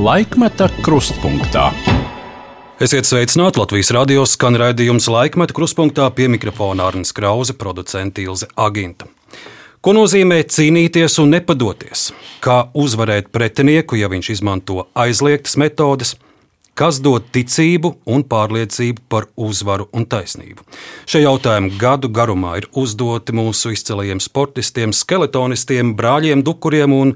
Laikmeta krustpunktā. Esiet sveicināti Latvijas radio skan raidījums laikmeta krustpunktā pie mikrofona Arnijas Krause, producents Ilze Aginta. Ko nozīmē cīnīties un nepadoties? Kā uzvarēt pretinieku, ja viņš izmanto aizliegtas metodes? Kas dod ticību un pārliecību par uzvaru un taisnību? Šie jautājumi gadu garumā ir uzdoti mūsu izcilajiem sportistiem, skeletonistiem, brāļiem Dukuriem un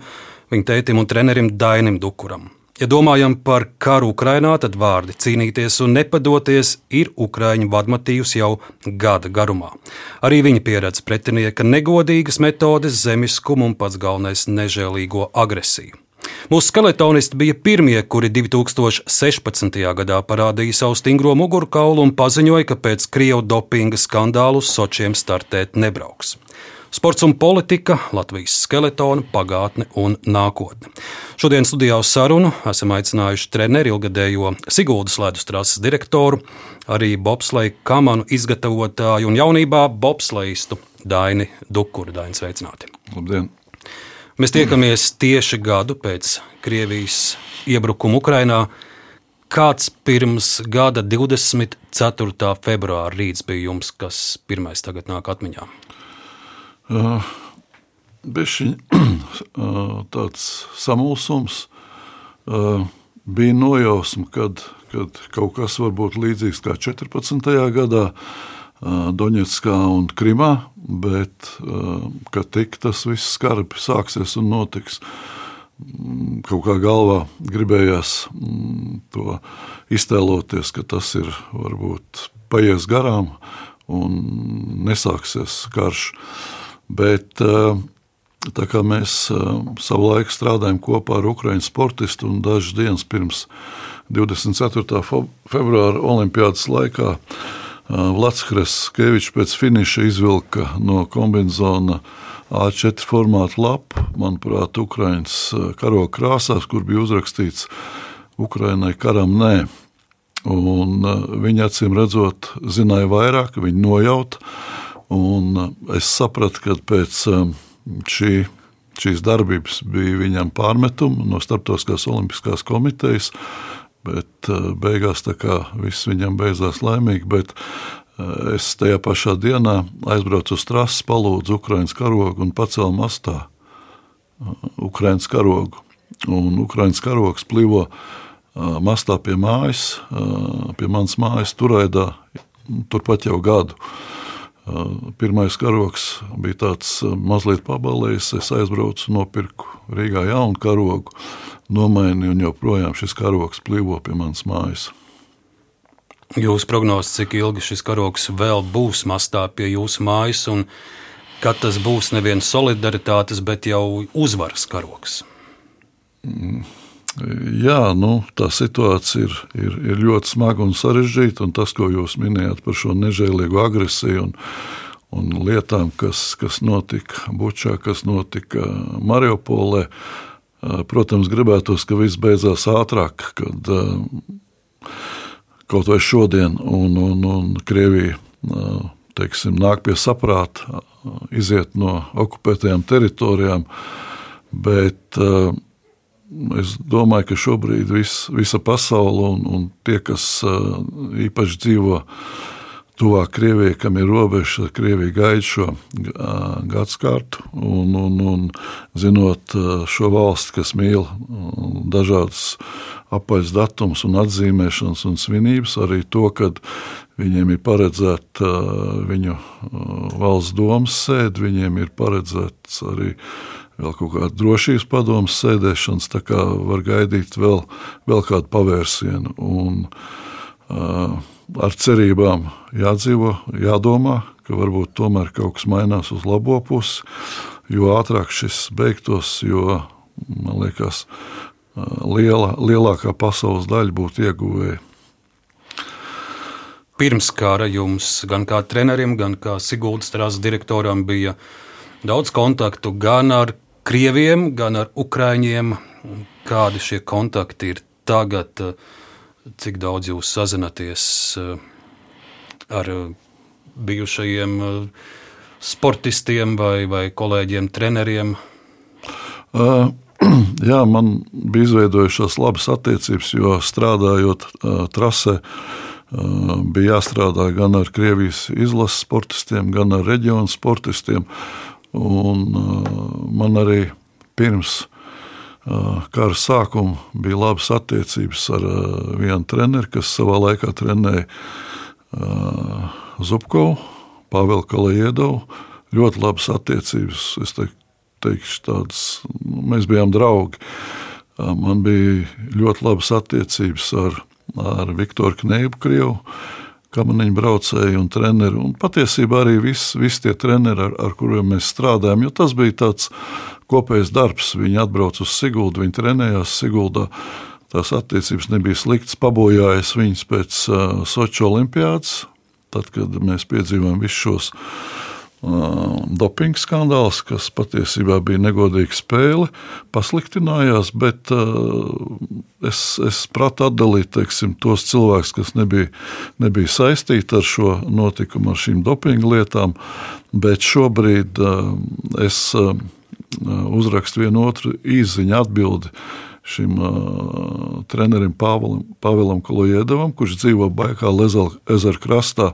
viņa tētim un trenerim Dainim Dukuram. Ja domājam par karu Ukrajinā, tad vārdi cīnīties un nepadoties ir Ukrāņu vadmatīvs jau gada garumā. Arī viņa pieredze pretinieka negodīgas metodes, zemiskumu un pats galvenais nežēlīgo agresiju. Mūsu skeletonisti bija pirmie, kuri 2016. gadā parādīja savu stingro mugurkaulu un paziņoja, ka pēc krievu dopinga skandālu Sočiem startēt nebrauks. Sports un politika, Latvijas skeletona, pagātne un nākotne. Šodien studijā uz sarunu esam aicinājuši treneri ilgadējo Siguldas ledus trases direktoru, arī bobsleja kamanu izgatavotāju un jaunībā bobsleistu Daini Dukuru. Daini, sveicināti! Labdien! Mēs tiekamies tieši gadu pēc Krievijas iebrukuma Ukrajinā. Kāds pirms gada 24. februāra rīts bija jums, kas pirmais tagad nāk atmiņā? Bišķiņ, uh, tāds samulsums. Bija nojausma, kad, kad kaut kas var būt līdzīgs kā 14. gadā. Doņetskā un Krimā, bet ka tik tas viss skarbi sāksies un notiks. Kaut kā galvā gribējās to iztēloties, ka tas ir varbūt paies garām un nesāksies karš. Bet tā kā mēs savulaik strādājam kopā ar Ukraiņu sportistu un dažas dienas pirms 24. februāra Olimpiādas laikā Vlads Kraskevičs pēc finiša izvilka no kombinācijas A4 formāta lapu, manuprāt, Ukraiņas karoga krāsās, kur bija uzrakstīts Ukraiņai karam nē. Un viņa acīm redzot, zināja vairāk, viņa nojauta. Es sapratu, ka pēc šī, šīs darbības bija viņam pārmetumi no Startautiskās Olimpiskās komitejas bet eh, beigās viss viņam beidzās laimīgi. Bet eh, es tajā pašā dienā aizbraucu uz trases, palūdzu Ukraiņas karogu un pacēlu mastā Ukraiņas karogu. Un Ukraiņas karogs plivo mastā pie mājas, pie manas mājas turaidā, turpat jau gadu. Pirmais karogs bija tāds mazliet pabalējis. Es aizbraucu, nopirku Rīgā jaunu karogu nomainīju, un joprojām šis karoks plīvo pie manas mājas. Jūsu prognozes, cik ilgi šis karoks vēl būs mastā pie jūsu mājas, un kad tas būs neviena solidaritātes, bet jau uzvaras karoks? Mm. Jā, nu, tā situācija ir, ir, ir ļoti smaga un sarežģīta. Un tas, ko jūs minējāt par šo nežēlīgu agresiju un, un lietām, kas, kas notika Bučā, kas notika Mariupolē, uh, Protams, gribētos, ka viss beidzās ātrāk, kad kaut vai šodien, un, un, un Krievija teiksim, nāk pie saprāta, iziet no okupētajām teritorijām. Bet es domāju, ka šobrīd vis, visa pasaule un, un tie, kas īpaši dzīvo tuvāk Krievijai, kam ir robeža, Krievija gaida šo gadsimtu. Un, un, un zinot šo valsti, kas mīl dažādas apaļas datumus un atzīmēšanas un svinības, arī to, ka viņiem ir paredzēta viņu valsts domas sēde, viņiem ir paredzēts arī vēl kaut kāda drošības padomas sēdēšanas, tā kā var gaidīt vēl, vēl kādu pavērsienu. Un, uh, ar cerībām jādzīvo, jādomā, ka varbūt tomēr kaut kas mainās uz labo pusi. Jo ātrāk šis beigtos, jo man liekas, liela, lielākā pasaules daļa būtu ieguvēja. Pirms kara jums gan kā trenerim, gan kā Sigūdas trāsas direktoram bija daudz kontaktu gan ar krieviem, gan ar ukraiņiem. Kādi šie kontakti ir tagad? Uh, cik daudz jūs sazināties eh, ar eh, bijušajiem eh, sportistiem vai, vai kolēģiem, treneriem? Uh, jā, man bija izveidojušās labas attiecības, jo strādājot uh, trasē, uh, bija jāstrādā gan ar Krievijas izlases sportistiem, gan ar reģionu sportistiem. Un, uh, man arī pirms uh, kara sākuma bija labas attiecības ar uh, vienu treneru, kas savā laikā trenēja Zubkovu, Pāvelu Kaliedovu. Ļoti labas attiecības. Es teiktu, teikšu, tādas, nu, mēs bijām draugi. Man bija ļoti labas attiecības ar, ar Viktoru Kneibu, Krievu, kamaniņu braucēju un treneru. Un patiesībā arī visi vis tie treneri, ar, ar kuriem mēs strādājam, jo tas bija tāds kopējs darbs. Viņi atbrauca uz Siguldu, viņi trenējās Siguldā. Tās attiecības nebija sliktas, pabojājās viņas pēc uh, Soču olimpiādas, tad, kad mēs piedzīvojām visus šos dopinga skandāls, kas patiesībā bija negodīga spēle, pasliktinājās, bet es, es pratu atdalīt teiksim, tos cilvēkus, kas nebija, nebija saistīti ar šo notikumu, ar šīm dopinga lietām, bet šobrīd es uzrakstu vienu otru īziņu atbildi šim uh, trenerim Pāvēlam, Pāvēlam Kolojedovam, kurš dzīvo Baikāla ezera krastā.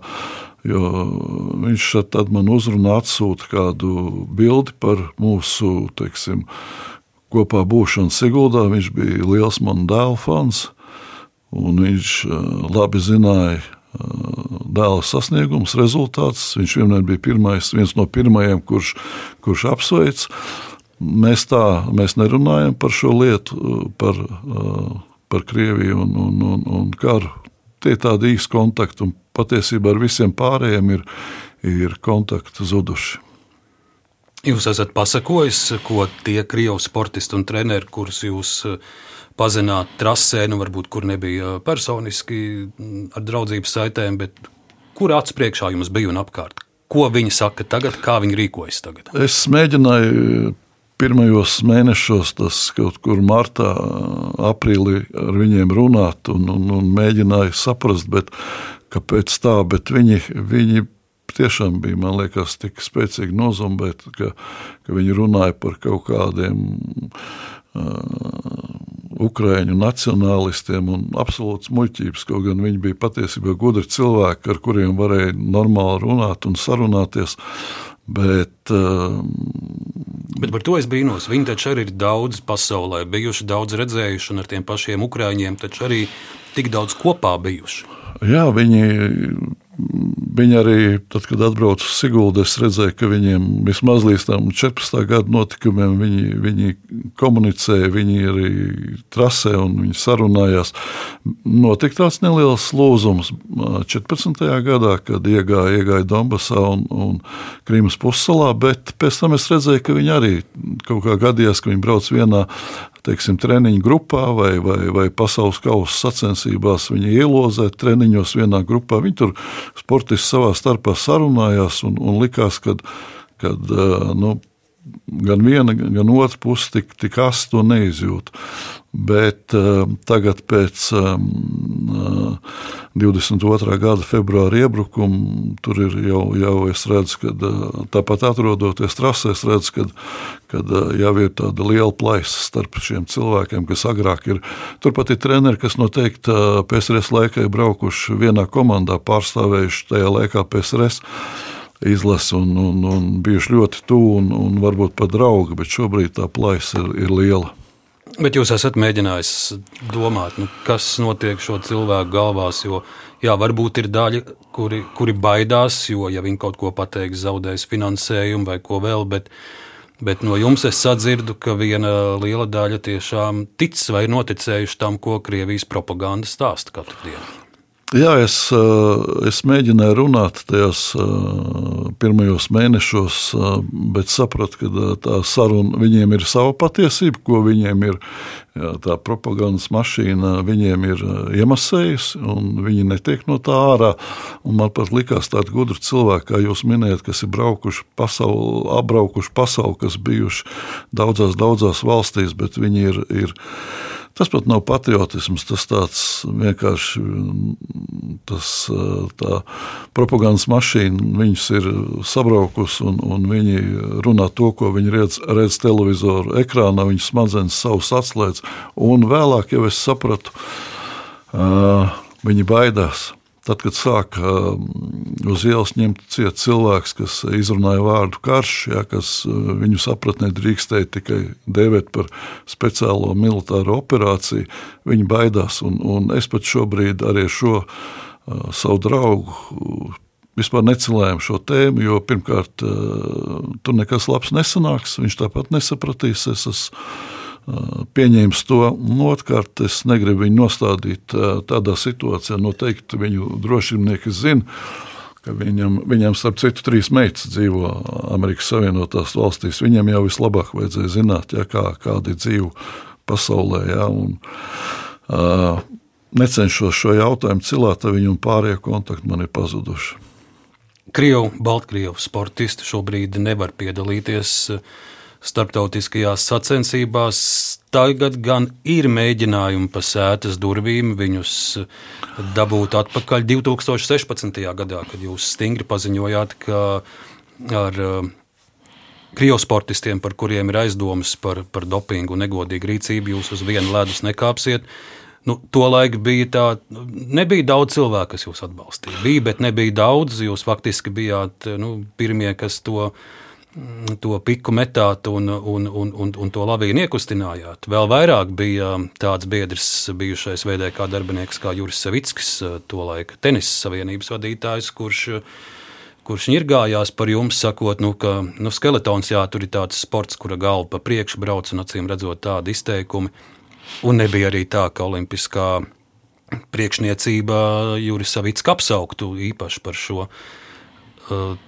Viņš tad man uzrunā, atsūta kādu bildi par mūsu teiksim, kopā būšanu Siguldā. Viņš bija liels man dēla fans, un viņš labi zināja dēla sasniegums, rezultāts. Viņš vienmēr bija pirmais, viens no pirmajiem, kurš, kurš apsveic. Mēs tā mēs nerunājam par šo lietu, par, par Krieviju un, un, un, un karu. Tie tādi īsti kontakti, un patiesībā ar visiem pārējiem ir, ir kontakti zuduši. Jūs esat pasakojis, ko tie krievu sportisti un treneri, kurus jūs eh, pazināt trasē, nu varbūt kur nebija personiski mm, ar draudzības saitēm, bet kur acu priekšā jums bija un apkārt? Ko viņi saka tagad, kā viņi rīkojas tagad? Es mēģināju pirmajos mēnešos, tas kaut kur martā, aprīlī ar viņiem runāt un, un, un mēģināju saprast, bet kāpēc tā, bet viņi, viņi tiešām bija, man liekas, tik spēcīgi nozombēti, ka, ka viņi runāja par kaut kādiem uh, ukrāņu nacionālistiem un absolūts muļķības. Kaut gan viņi bija patiesībā gudri cilvēki, ar kuriem varēja normāli runāt un sarunāties. Bet, uh, Bet par to es brīnos. Viņi taču arī ir daudz pasaulē bijuši, daudz redzējuši, un ar tiem pašiem ukrāņiem taču arī tik daudz kopā bijuši. Jā, viņi, viņi arī, tad, kad atbraucu uz Siguldu, es redzēju, ka viņiem vismaz līdz tam 14. gada notikumiem viņi, viņi komunicēja, viņi arī trasē un viņi sarunājās. Notika tāds neliels lūzums 14. gadā, kad iegāja, iegāja Donbasā un, un Krīmas pussalā, bet pēc tam es redzēju, ka viņi arī kaut kā gadījās, ka viņi brauc vienā teiksim, treniņu grupā vai, vai, vai pasaules kausa sacensībās. Viņi ielozē treniņos vienā grupā. Viņi tur sportisti savā starpā sarunājās un, un likās, ka kad, nu, gan viena, gan otra puse tik, tik asi to neizjūt. Bet uh, tagad, pēc um, uh, 22. gada februāra iebrukuma, tur ir jau, jau es redzu, ka uh, tāpat atrodoties trasē, es redzu, ka kad, uh, jau ir tāda liela plaisa starp šiem cilvēkiem, kas agrāk ir. Turpat ir treneri, kas noteikti uh, PSRS laikā ir braukuši vienā komandā, pārstāvējuši tajā laikā PSRS izlasi un, un, un bijuši ļoti tuvu un, un varbūt pat draugi, bet šobrīd tā plaisa ir, ir liela. Bet jūs esat mēģinājis domāt, nu, kas notiek šo cilvēku galvās. Jo, jā, varbūt ir daļa, kuri, kuri baidās, jo, ja viņi kaut ko pateiks, zaudēs finansējumu vai ko vēl. Bet, bet no jums es sadzirdu, ka viena liela daļa tiešām tic vai noticējuši tam, ko Krievijas propaganda stāsta katru dienu. Jā, es, eh, es mēģināju runāt tajos eh, pirmajos mēnešos, eh, bet sapratu, ka tā saruna viņiem ir sava patiesība, ko viņiem ir jā, tā propagandas mašīna, viņiem ir iemasējusi, un viņi netiek no tā ārā. Un man pat likās tādi gudri cilvēki, kā jūs minējat, kas ir braukuši pasauli, apbraukuši pasauli, kas bijuši daudzās, daudzās valstīs, bet viņi ir. ir Tas pat nav patriotisms, tas tāds vienkārši tas, tā propagandas mašīna. Viņus ir sabraukusi un, un viņi runā to, ko viņi redz, redz televizoru ekrānā, viņu smadzenes savus atslēdz. Un vēlāk jau es sapratu, viņi baidās. Tad, kad sāka um, uz ielas ņemt ciet cilvēks, kas izrunāja vārdu karš, ja, kas uh, viņu sapratnē drīkstēja tikai dēvēt par speciālo militāro operāciju, viņi baidās. Un, un es pat šobrīd arī šo uh, savu draugu uh, vispār necelējam šo tēmu, jo pirmkārt, tur nekas labs nesanāks, viņš tāpat nesapratīs. Es esmu pieņēmis to. Otrkārt, es negribu viņu nostādīt tādā situācijā. Noteikti viņu drošinieki zina, viņam, viņam starp citu, trīs meitas dzīvo Amerikas Savienotās valstīs. Viņam jau vislabāk vajadzēja zināt, ja, kā, kāda ir dzīve pasaulē. Ja, un, uh, necenšos šo jautājumu cilāt, viņu un pārējie kontakti man ir pazuduši. Krievu, Baltkrievu sportisti šobrīd nevar piedalīties uh, starptautiskajās sacensībās. Tagad gan ir mēģinājumi pa sētas durvīm viņus dabūt atpakaļ 2016. gadā, kad jūs stingri paziņojāt, ka ar uh, Krievijas sportistiem, par kuriem ir aizdomas par, par dopingu un negodīgu rīcību, jūs uz vienu ledus nekāpsiet. Nu, Tolaik bija tā, nebija daudz cilvēku, kas jūs atbalstīja. Bija, bet nebija daudz. Jūs faktiski bijāt nu, pirmie, kas to izdarīja to piku metāt un, un, un, un, un to lavīnu iekustinājāt. Vēl vairāk bija tāds biedrs, bijušais VDK darbinieks kā Juris Savickis, tolaik tenisa savienības vadītājs, kurš, kurš ņirgājās par jums, sakot, nu, ka nu, skeletons, jā, tur ir tāds sports, kura galva pa priekšu brauc un acīm redzot tādi izteikumi. Un nebija arī tā, ka olimpiskā priekšniecība Juris Savicka apsauktu īpaši par šo. Uh,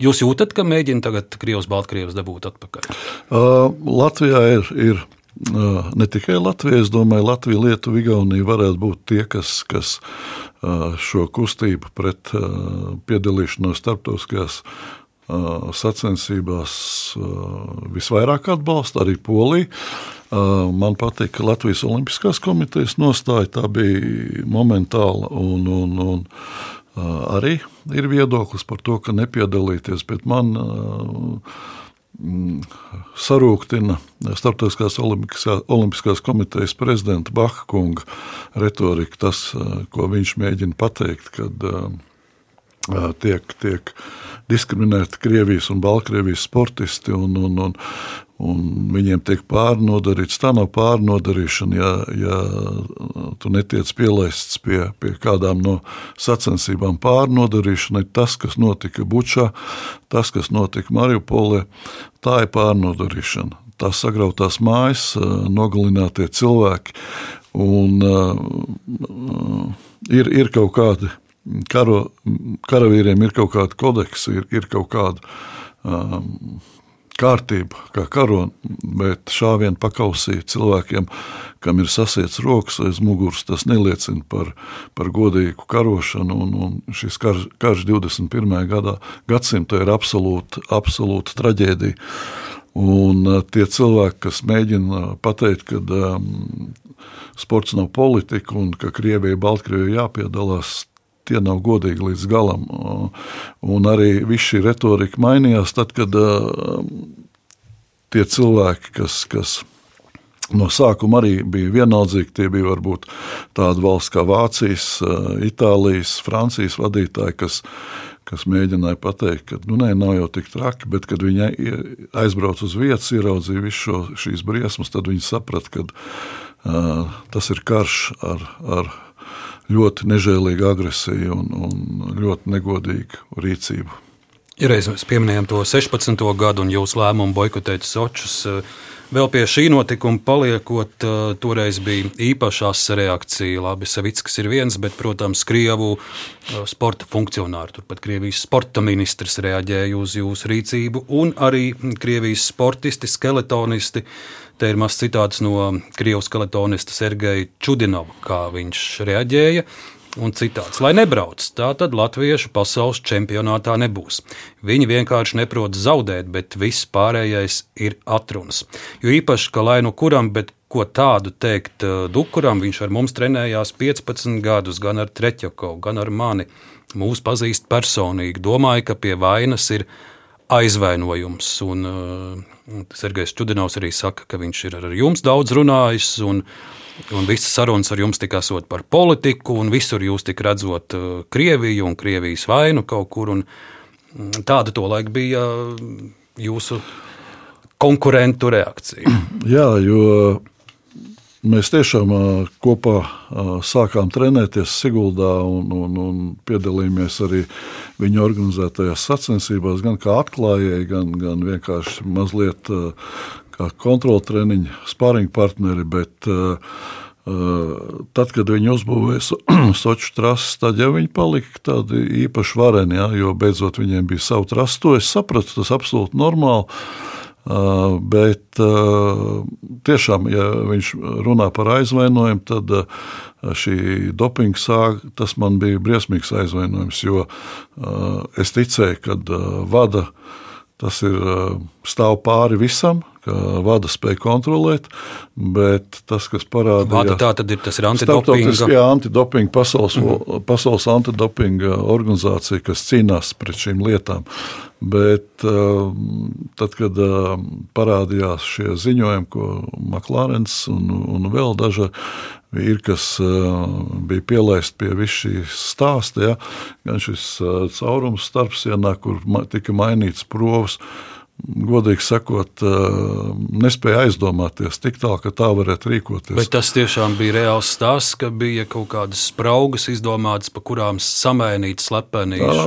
Jūs jūtat, ka mēģina tagad Krievijas, Baltkrievijas dabūt atpakaļ? Uh, Latvijā ir, ir uh, ne tikai Latvija, es domāju, Latvija, Lietuva, Igaunija varētu būt tie, kas, kas uh, šo kustību pret uh, piedalīšanos starptautiskajās uh, sacensībās uh, visvairāk atbalsta, arī Polija. Uh, man patīk Latvijas Olimpiskās komitejas nostāja, tā bija momentāla un, un, un arī ir viedoklis par to, ka nepiedalīties, bet man sarūktina Startautiskās Olimpiskās komitejas prezidenta Baha kunga retorika, tas, ko viņš mēģina pateikt, kad tiek, tiek diskriminēti Krievijas un Baltkrievijas sportisti, un, un, un, un viņiem tiek pārnodarīts. Tā nav pārnodarīšana, ja, ja tu netiec pielaists pie, pie kādām no sacensībām. Pārnodarīšana ir tas, kas notika Bučā, tas, kas notika Mariupolē. Tā ir pārnodarīšana. Tās sagrautās mājas, nogalinātie cilvēki. Un, uh, ir, ir kaut kādi karo, karavīriem ir kaut kāda kodeksa, ir, ir kaut kāda um, kārtība, kā karo, bet šāvienu pakausī cilvēkiem, kam ir sasiets rokas aiz muguras, tas neliecina par, par godīgu karošanu. Un, un šis karš, karš 21. Gadā, gadsimta ir absolūta, absolūta traģēdija. Un uh, tie cilvēki, kas mēģina pateikt, ka um, sports nav politika un ka Krievijai, Baltkrievijai jāpiedalās, tie nav godīgi līdz galam. Un arī viss šī retorika mainījās tad, kad tie cilvēki, kas, kas no sākuma arī bija vienaldzīgi, tie bija varbūt tādi valsts kā Vācijas, Itālijas, Francijas vadītāji, kas, kas mēģināja pateikt, ka nu, nē, nav jau tik traki, bet kad viņi aizbrauca uz vietas, ieraudzīja visu šo, šīs briesmas, tad viņi saprata, ka uh, tas ir karš ar, ar ļoti nežēlīga agresija un, un ļoti negodīga rīcība. Reiz mēs pieminējām to 16. gadu un jūsu lēmumu boikotēt Sočus. Vēl pie šī notikuma paliekot, toreiz bija īpašās reakcija. Labi, Savickas ir viens, bet, protams, Krievu sporta funkcionāri, turpat Krievijas sporta ministrs reaģēja uz jūsu rīcību, un arī Krievijas sportisti, skeletonisti Te ir mazs citāts no Krievijas skeletonista Sergeja Čudinova, kā viņš reaģēja. Un citāts, lai nebrauc, tā tad latviešu pasaules čempionātā nebūs. Viņi vienkārši neprot zaudēt, bet viss pārējais ir atrunas. Jo īpaši, ka lai nu kuram, bet ko tādu teikt Dukuram. Viņš ar mums trenējās 15 gadus, gan ar Treķakovu, gan ar mani. Mūsu pazīst personīgi. Domāju, ka pie vainas ir aizvainojums. Un, uh, Sergejs Čudinovs arī saka, ka viņš ir ar jums daudz runājis. Un, Un visas sarunas ar jums tika esot par politiku, un visur jūs tik redzot uh, Krieviju un Krievijas vainu kaut kur. Mm, tāda tolaik bija jūsu konkurentu reakcija. Jā, jo Mēs tiešām kopā sākām trenēties Siguldā un, un, un piedalījāmies arī viņa organizētajās sacensībās, gan kā atklājēji, gan, gan vienkārši mazliet kā kontroltreniņi, spārņu partneri. Bet, Tad, kad viņi uzbūvēja Soču trasi, tad jau viņi palika tādi īpaši vareni, ja, jo beidzot viņiem bija savu trasu. To es sapratu, tas absolūti normāli. Uh, bet uh, tiešām, ja viņš runā par aizvainojumu, tad uh, šī dopinga sāga, tas man bija briesmīgs aizvainojums, jo es ticēju, ka vada tas ir stāv pāri visam, vada spēja kontrolēt, bet tas, kas parādījās, Vada tā tad ir tas ir antidopinga. Jā, antidopinga pasaules, mm pasaules antidopinga organizācija, kas cīnās pret šīm lietām. Bet tad, kad parādījās šie ziņojumi, ko Maklārens un, un vēl daži ir, kas bija pielaisti pie visu šīs stāsta, ja, gan šis caurums starpsienā, kur tika mainīts provas, godīgi sakot, nespēja aizdomāties tik tālu, ka tā varētu rīkoties. Bet tas tiešām bija reāls stāsts, ka bija kaut kādas spraugas izdomātas, pa kurām samainīt slepenīšu.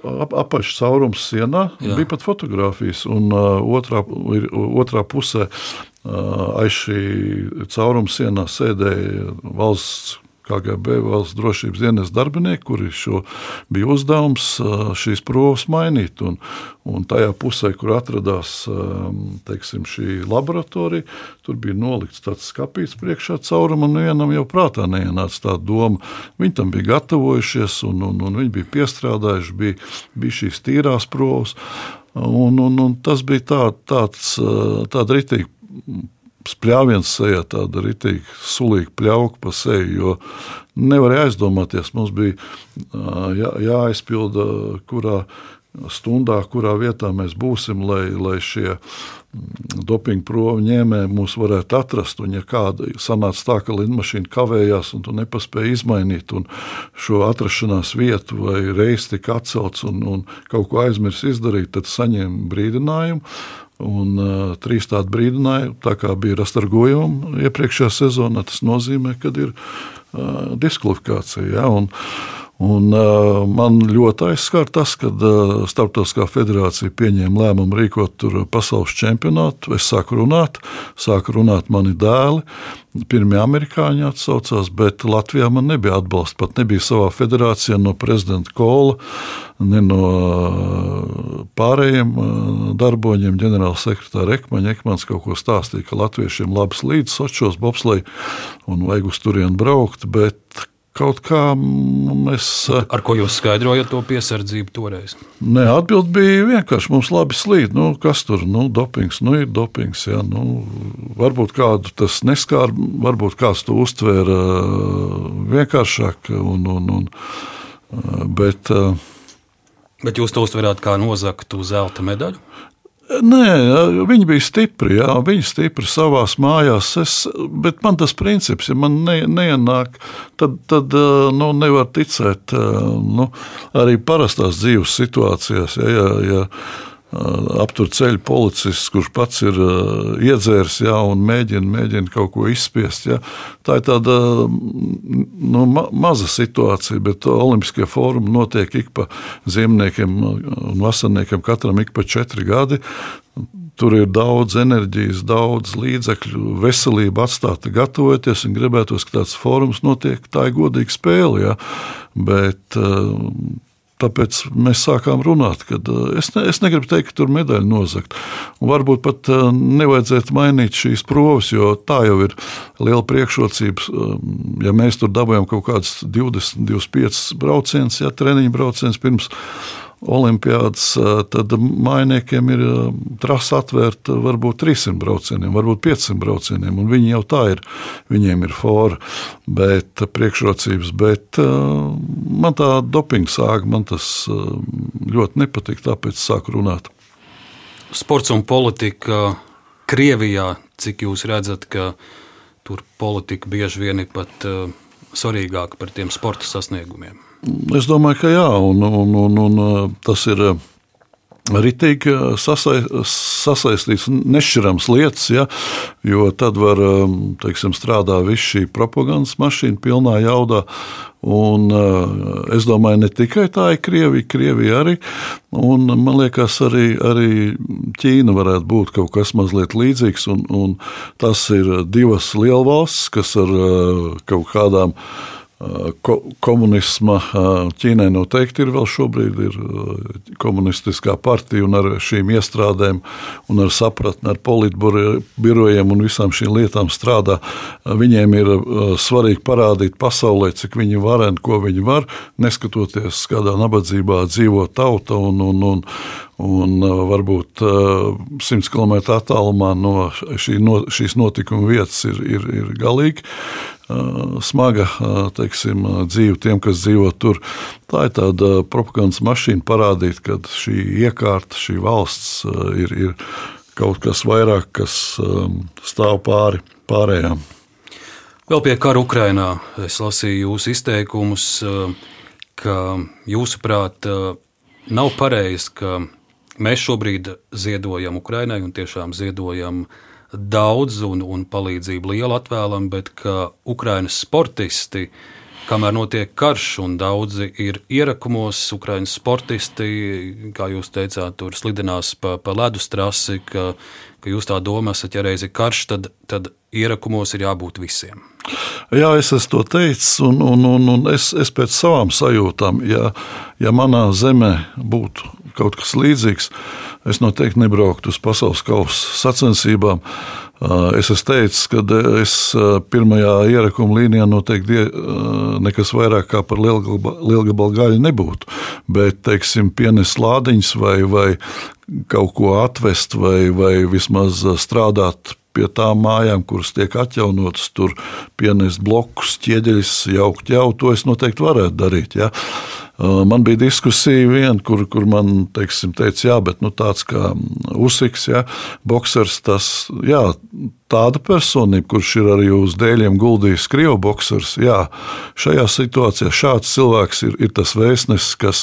Ap, apaļš caurums sienā Jā. bija pat fotografijas, un uh, otrā, otrā pusē uh, aiz šī cauruma sienā sēdēja valsts KGB valsts drošības dienas darbinieki, kuri šo bija uzdevums šīs provas mainīt. Un, un tajā pusē, kur atradās teiksim, šī laboratorija, tur bija nolikts tāds skāpīts priekšā caurumu, un vienam jau prātā neienāca tā doma. Viņi tam bija gatavojušies, un, un, un viņi bija piestrādājuši, bija, bija šīs tīrās provas. Un, un, un tas bija tā, tāds, tāda ritīgi spļāviens sejā, tāda ritīgi sulīga pļauka pa seju, jo nevarēja aizdomāties, mums bija jā, jāaizpilda, kurā stundā, kurā vietā mēs būsim, lai, lai šie mm, dopinga provu ņēmēji mūs varētu atrast. Un, ja kāda sanāca tā, ka lidmašīna kavējās un tu nepaspēji izmainīt šo atrašanās vietu, vai reizi tika atcelts un, un kaut ko aizmirst izdarīt, tad saņēma brīdinājumu. Un, uh, trīs tādi brīdinājumi, tā kā bija rastargojumi iepriekšējā sezonā, tas nozīmē, ka ir uh, diskvalifikācija. Ja, un, Un, uh, man ļoti aizskar tas, ka uh, Startautiskā federācija pieņēma lēmumu rīkot pasaules čempionātu. Es sāku runāt, sāku runāt mani dēli. Pirmie amerikāņi atsaucās, bet Latvijā man nebija atbalsta. Pat nebija savā federācijā no prezidenta Kola, ne no pārējiem darboņiem. Ģenerāla sekretāra Ekmaņa Ekmans kaut ko stāstīja, ka latviešiem labs līdz Sočos, bobslei un vajag uz turieni braukt, bet kaut kā mēs. Ar ko jūs skaidrojat to piesardzību toreiz? Nē, atbild bija vienkārši. Mums labi slīd. Nu, kas tur nu, dopings? Nu, ir dopings. Jā, nu, varbūt kādu tas neskāra, varbūt kāds to uztvēra vienkāršāk. Un, un, un, bet, bet jūs to uztverāt kā nozagtu zelta medaļu? Nē, viņi bija stipri. Jā, viņi stipri savā mājās. Es, bet man tas princips, ja man ne, neienāk, tad, tad nu, nevar ticēt nu, arī parastās dzīves situācijās. Ja, ja, ja, aptur ceļu policists, kurš pats ir iedzēris ja, un mēģina, mēģina kaut ko izspiest. Ja. Tā ir tāda nu, ma maza situācija, bet Olimpiskie fórumi notiek ik pa ziemniekiem un vasarniekiem, katram ik pa četri gadi. Tur ir daudz enerģijas, daudz līdzekļu, veselība atstāta, gatavoties un gribētos, ka tāds fórums notiek. Tā ir godīga spēle. Ja? Bet, Tāpēc mēs sākām runāt, ka eh, es, ne, es negribu teikt, ka tur medaļu nozagt. Un varbūt pat eh, nevajadzētu mainīt šīs provas, jo tā jau ir liela priekšrocība. Eh, ja mēs tur dabūjām kaut kādus 20, 25 braucienus, ja treniņu braucienus pirms olimpiādas, tad mainiekiem ir trasa atvērta varbūt 300 braucieniem, varbūt 500 braucieniem, un viņi jau tā ir, viņiem ir fora, bet priekšrocības, bet man tā dopinga sāga, man tas ļoti nepatīk, tāpēc sāku runāt. Sports un politika Krievijā, cik jūs redzat, ka tur politika bieži vien ir pat svarīgāka par tiem sporta sasniegumiem? Es domāju, ka jā, un, un, un, un tas ir ritīgi sasaistīts, nešķirams lietas, ja, jo tad var teiksim, strādāt viss šī propagandas mašīna pilnā jaudā. Un, es domāju, ne tikai tā ir Krievija, Krievija arī. Un, man liekas, arī, arī Ķīna varētu būt kaut kas mazliet līdzīgs. Un, un tas ir divas lielvalstis, kas ar kaut kādām uh, Ko, komunisma Ķīnai noteikti ir vēl šobrīd ir komunistiskā partija un ar šīm iestrādēm un ar sapratni ar politbirojiem un visām šīm lietām strādā. Viņiem ir svarīgi parādīt pasaulē, cik viņi var un ko viņi var, neskatoties, kādā nabadzībā dzīvo tauta un, un, un, Un varbūt 100 km attālumā no, šī, no šīs notikuma vietas ir, ir, ir galīgi smaga teiksim, dzīve tiem, kas dzīvo tur. Tā ir tāda propagandas mašīna parādīt, ka šī iekārta, šī valsts ir, ir kaut kas vairāk, kas stāv pāri pārējām. Vēl pie kara Ukrainā es lasīju jūsu izteikumus, ka jūsuprāt nav pareizi, ka mēs šobrīd ziedojam Ukrainai un tiešām ziedojam uh, daudz un, un palīdzību lielu atvēlam, bet ka Ukraiņas sportisti, kamēr notiek karš un daudzi ir ierakumos, Ukraiņas sportisti, kā jūs teicāt, tur slidinās pa, pa ledus trasi, ka, ka jūs tā domā esat, ja reiz ir karš, tad, tad ierakumos ir jābūt visiem. Jā, es esmu to teicis, un, un, un, un es, es pēc savām sajūtām, ja, ja manā zemē būtu kaut kas līdzīgs, es noteikti nebrauktu uz pasaules kausa sacensībām. Es esmu teicis, ka es pirmajā ierakuma līnijā noteikti nekas vairāk kā par lielgabalu gaļu nebūtu. Bet, teiksim, pienes lādiņas vai, vai kaut ko atvest vai, vai vismaz strādāt pie tām mājām, kuras tiek atjaunotas, tur pienest blokus, ķieģeļus, jaukt jau, to es noteikti varētu darīt. Ja. Man bija diskusija, viena, kur, kur man teiksim, teica, jā, bet nu, tāds kā Usiks, ja, boxers, tas, jā, tāda personība, kurš ir arī uz dēļiem guldījis krievu boxers, jā, šajā situācijā šāds cilvēks ir, ir tas vēstnesis, kas,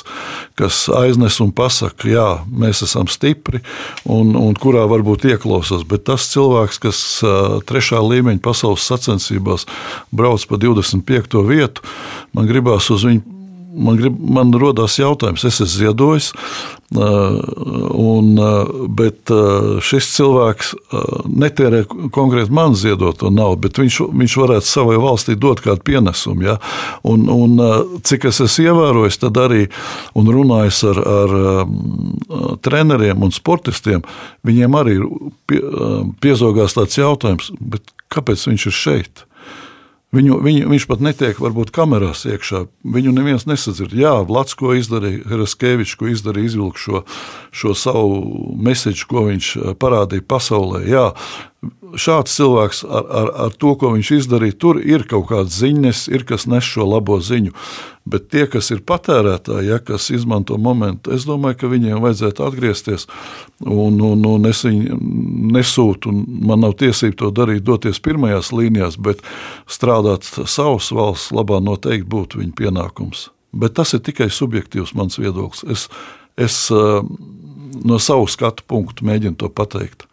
kas aiznes un pasaka, jā, mēs esam stipri un, un kurā varbūt ieklausās, bet tas cilvēks, kas trešā līmeņa pasaules sacensībās brauc pa 25. vietu, man gribās uz viņu man, grib, man rodas jautājums, es esmu ziedojis, un, bet šis cilvēks netērē konkrēti man ziedoto naudu, bet viņš, viņš varētu savai valstī dot kādu pienesumu. Ja? Un, un, cik es esmu ievērojis, tad arī runājis ar, ar treneriem un sportistiem, viņiem arī pie, piezogās tāds jautājums, kāpēc viņš ir šeit? Viņu, viņu, viņš pat netiek varbūt kamerās iekšā. Viņu neviens nesadzird. Jā, Vlads, ko izdarīja, Heraskevičs, ko izdarīja, izvilka šo, šo savu mēsīju, ko viņš eh, parādīja pasaulē. Jā, šāds cilvēks ar, ar, ar to, ko viņš izdarīja, tur ir kaut kāds ziņas, ir kas nes šo labo ziņu. Bet tie, kas ir patērētāji, ja, kas izmanto momentu, es domāju, ka viņiem vajadzētu atgriezties. Un, un, un es viņu nesūtu, un man nav tiesība to darīt, doties pirmajās līnijās, bet strādāt savas valsts labā noteikti būtu viņa pienākums. Bet tas ir tikai subjektīvs mans viedoklis. Es, es eh, no savu skatu punktu mēģinu to pateikt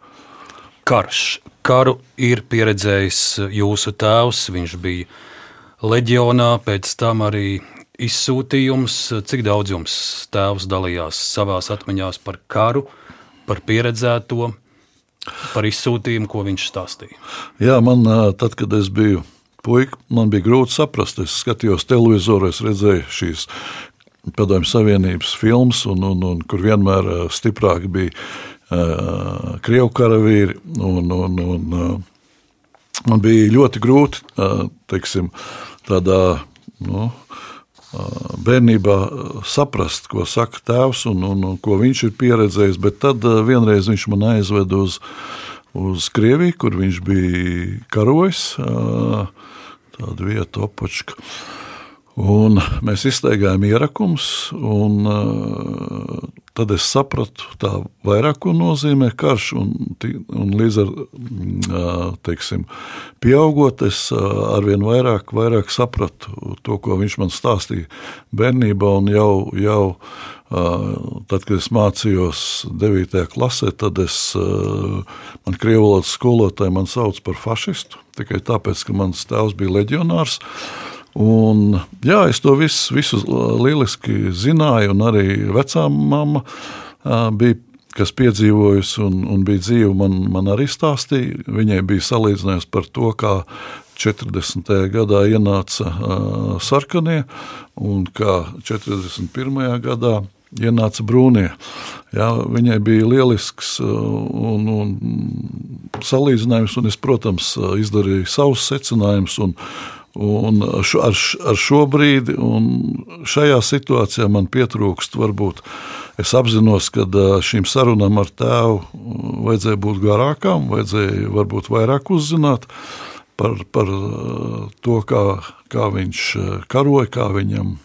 karš. Karu ir pieredzējis jūsu tēvs, viņš bija leģionā, pēc tam arī izsūtījums. Cik daudz jums tēvs dalījās savā atmiņā par karu, par pieredzēto, par izsūtījumu, ko viņš stāstīja? Jā, man tad, kad es biju puika, man bija grūti saprast. Es skatījos televizoru, es redzēju šīs Padomju Savienības filmas, un, un, un kur vienmēr stiprāk bija Krievu karavīri. Un, un, un, man bija ļoti grūti teiksim, tādā nu, bērnībā saprast, ko saka tēvs un, un, un ko viņš ir pieredzējis. Bet tad vienreiz viņš man aizveda uz, uz Krieviju, kur viņš bija karojis. Tāda vieta, opočka. Un mēs izteigājām ierakumus, un uh, tad es sapratu, tā vairāk ko nozīmē karš. Un, un līdz ar uh, teiksim, pieaugot, es uh, arvien vairāk, vairāk sapratu to, ko viņš man stāstīja bērnībā. Jau, jau tad, kad es mācījos 9. klasē, tad es, man krievu valodas skolotāji man sauc par fašistu tikai tāpēc, ka mans tēvs bija leģionārs. Uh, Un, jā, es to visu, visu lieliski zināju, un arī vecā mamma bija, kas piedzīvojusi un, un bija dzīva, man, man arī stāstīja. Viņai bija salīdzinājums par to, kā 40. gadā ienāca uh, sarkanie un kā 41. gadā ienāca brūnie. Jā, viņai bija lielisks un, un salīdzinājums, un es, protams, izdarīju savus secinājumus. Un šo, ar, ar šo brīdi, un šajā situācijā man pietrūkst, varbūt es apzinos, ka šīm sarunām ar tēvu vajadzēja būt garākām, vajadzēja varbūt vairāk uzzināt par, par to, kā, kā viņš karoja, kā viņam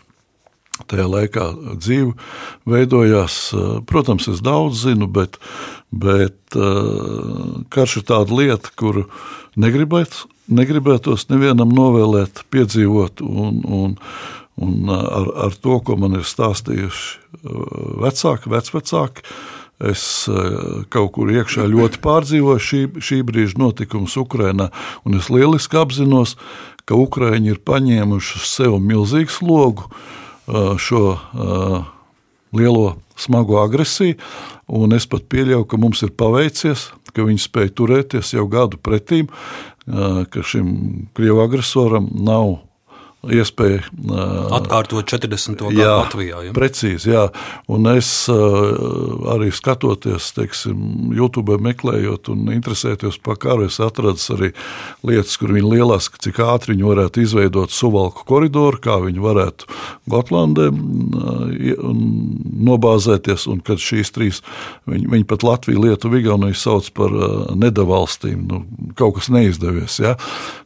tajā laikā dzīve veidojās. Protams, es daudz zinu, bet, bet karš ir tāda lieta, kuru negribētu negribētos nevienam novēlēt, piedzīvot, un, un, un ar, ar to, ko man ir stāstījuši uh, vecāki, vecvecāki. Es uh, kaut kur iekšā ļoti pārdzīvoju šī, šī brīža notikumus Ukrajinā, es lieliski apzinos, ka Ukrāņi ir paņēmuši sev milzīgu slogu uh, šo lielo smago agresiju, es pat pieļauju, ka mums ir paveicies, ka viņi spēja turēties jau gadu pretīm, ka šim Krievu agresoram nav iespēja atkārtot 40. gadu Latvijā. Ja? Precīzi, jā. Un es arī skatoties, teiksim, YouTube meklējot un interesēties par karu, es atradu arī lietas, kur viņi lielās, cik ātri viņi varētu izveidot suvalku koridoru, kā viņi varētu Gotlandē nobāzēties, un kad šīs trīs, viņi, viņi pat Latviju, Lietuvu, Igauniju sauc par nedavalstīm, nu, kaut kas neizdevies. Ja?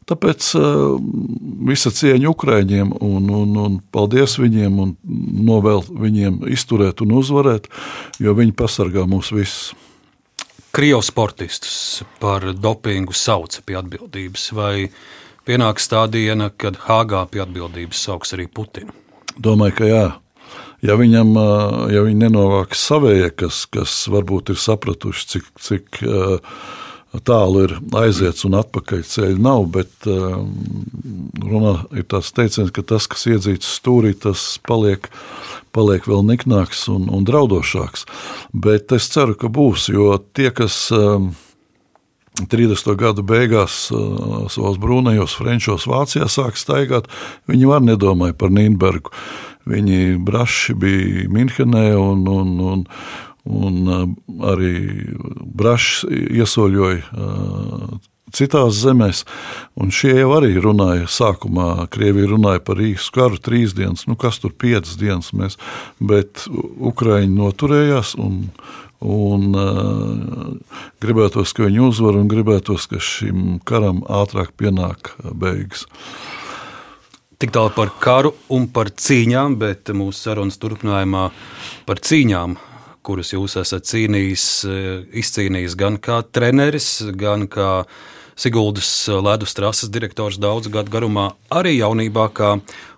Tāpēc uh, visa cieņa Ukrāņiem un, un, un paldies viņiem un novēl viņiem izturēt un uzvarēt, jo viņi pasargā mūs visus. Krievijas sportistus par dopingu sauca pie atbildības, vai pienāks tā diena, kad Hāgā pie atbildības sauks arī Putinu? Domāju, ka jā. Ja viņam, ja viņi nenovāks savējie, kas, kas varbūt ir sapratuši, cik, cik uh, tālu ir aiziets un atpakaļ ceļa nav, bet um, runā ir tāds teiciens, ka tas, kas iedzīts stūrī, tas paliek, paliek vēl niknāks un, un draudošāks. Bet es ceru, ka būs, jo tie, kas 30. Um, gadu beigās uh, savos brūnajos, frančos Vācijā sāk staigāt, viņi var nedomāja par Nīnbergu. Viņi braši bija Minhenē un, un, un, un uh, arī Brašs iesoļoja uh, citās zemēs, un šie jau arī runāja. Sākumā Krievija runāja par īsu karu, trīs dienas, nu kas tur piecas dienas, mēs, bet Ukraiņi noturējās. Un, Un, uh, gribētos, ka viņi uzvar, un gribētos, ka šim karam ātrāk pienāk beigas. Tik tālu par karu un par cīņām, bet mūsu sarunas turpinājumā par cīņām kurus jūs esat cīnījis, eh, izcīnījis gan kā treneris, gan kā Siguldas ledus trases direktors daudzu gadu garumā, arī jaunībā kā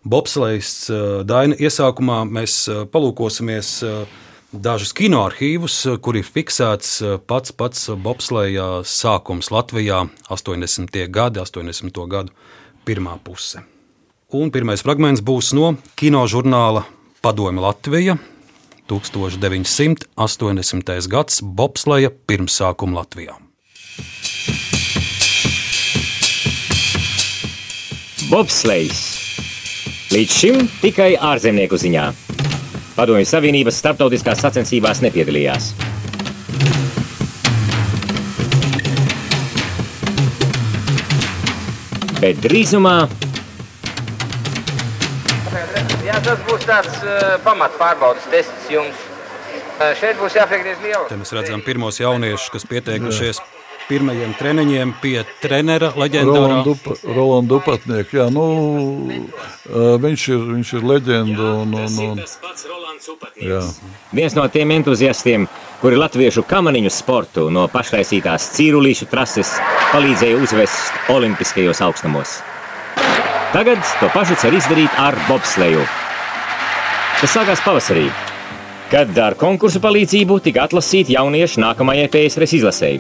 bobslēgs eh, Daina iesākumā mēs eh, palūkosimies dažus kinoarchīvus, kur ir fiksēts pats pats bobslēja sākums Latvijā 80. gadi, 80. gadu pirmā puse. Un pirmais fragments būs no kinožurnāla Padome Latvija 1980. gads bobsleja pirmsākuma Latvijā. Bobslejs līdz šim tikai ārzemnieku ziņā. Padomju Savienības starptautiskās sacensībās nepiedalījās. Bet drīzumā tas būs tāds uh, pamat pārbaudas tests jums. Uh, šeit būs jāpiek diezgan liela. Te mēs redzam pirmos jauniešus, kas pieteikušies pirmajiem treniņiem pie trenera leģendārā. Rolandu Dupatnieku. Jā, nu, viņš, ir, viņš ir leģenda. Un, un, un, jā. Viens no tiem entuziastiem, kuri latviešu kamaniņu sportu no paštaisītās cīrulīšu trases palīdzēja uzvest olimpiskajos augstumos. Tagad to pašu cer izdarīt ar bobsleju. Tas sākās pavasarī, kad ar konkursu palīdzību tika atlasīti jaunieši nākamajai PSRS izlasēji.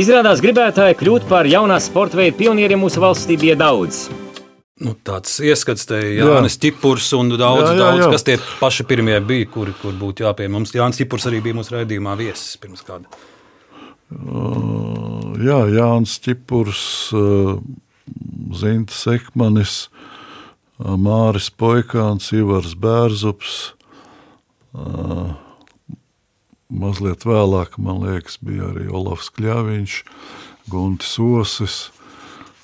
Izrādās, gribētāji kļūt par jaunās sporta veidu pionieriem mūsu valstī bija daudz. Nu, tāds ieskats te Jānis Čipurs un daudz, jā, jā, daudz, jā. kas tie paši pirmie bija, kuri kur būtu jāpie mums. Jānis Čipurs arī bija mūsu raidījumā viesis pirms kāda. Uh, jā, Jānis Čipurs, uh, Zinta Sekmanis, uh, Māris Poikāns, Ivars Bērzups. Mazliet vēlāk, man liekas, bija arī Olofs Kļāviņš, Guntis Osis.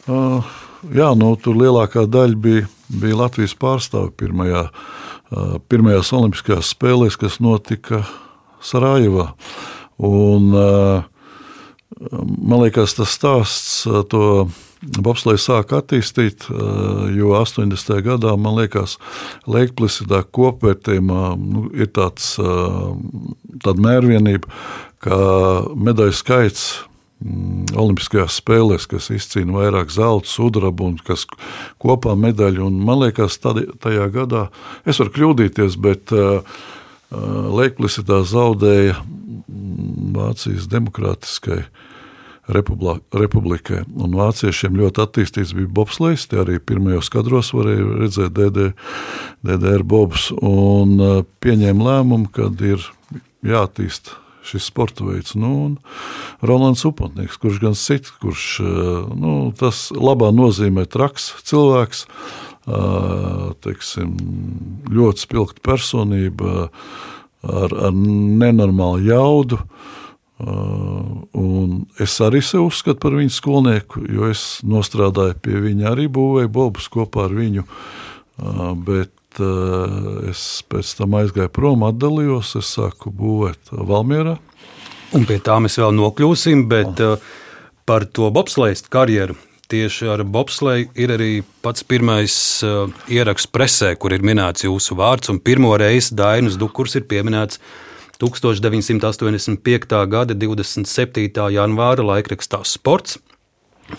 Jā, nu, tur lielākā daļa bija, bija Latvijas pārstāvi pirmajā, pirmajās Olimpiskajās spēlēs, kas notika Sarajevā. Un, man liekas, tas stāsts to Bobslēgs sāk attīstīt, jo 80. gadā, man liekas, Leikplisitā kopvērtējumā nu, ir tāds, tāda mērvienība, ka medaļu skaits mm, Olimpiskajās spēlēs, kas izcīna vairāk zelta, sudraba un kas kopā medaļu. Un man liekas, tad, tajā gadā, es varu kļūdīties, bet uh, Leikplisitā zaudēja mm, Vācijas demokrātiskai uh, republikai. Un vāciešiem ļoti attīstīts bija bobslēgs. Tie arī pirmajos kadros varēja redzēt DD, DDR bobs. Un uh, pieņēma lēmumu, ka ir jāattīst šis sporta veids. Nu, Rolands Upatnieks, kurš gan cits, kurš uh, nu, tas labā nozīmē traks cilvēks, uh, teiksim, ļoti spilgta personība ar, ar nenormālu jaudu. Uh, es arī sev uzskatu par viņu skolnieku, jo es strādāju pie viņa, arī būvēju bobus kopā ar viņu. Uh, bet uh, es pēc tam aizgāju prom, atdalījos, es sāku būvēt Valmjerā. Un pie tā mēs vēl nokļūsim, bet oh. par to bobslēgas karjeru. Tieši ar bobslēgu ir arī pats pirmais uh, ieraksts presē, kur ir minēts jūsu vārds. Un pirmo reizi Dainas Dukurs ir pieminēts uh, 1985. gada 27. janvāra laikrakstā Sports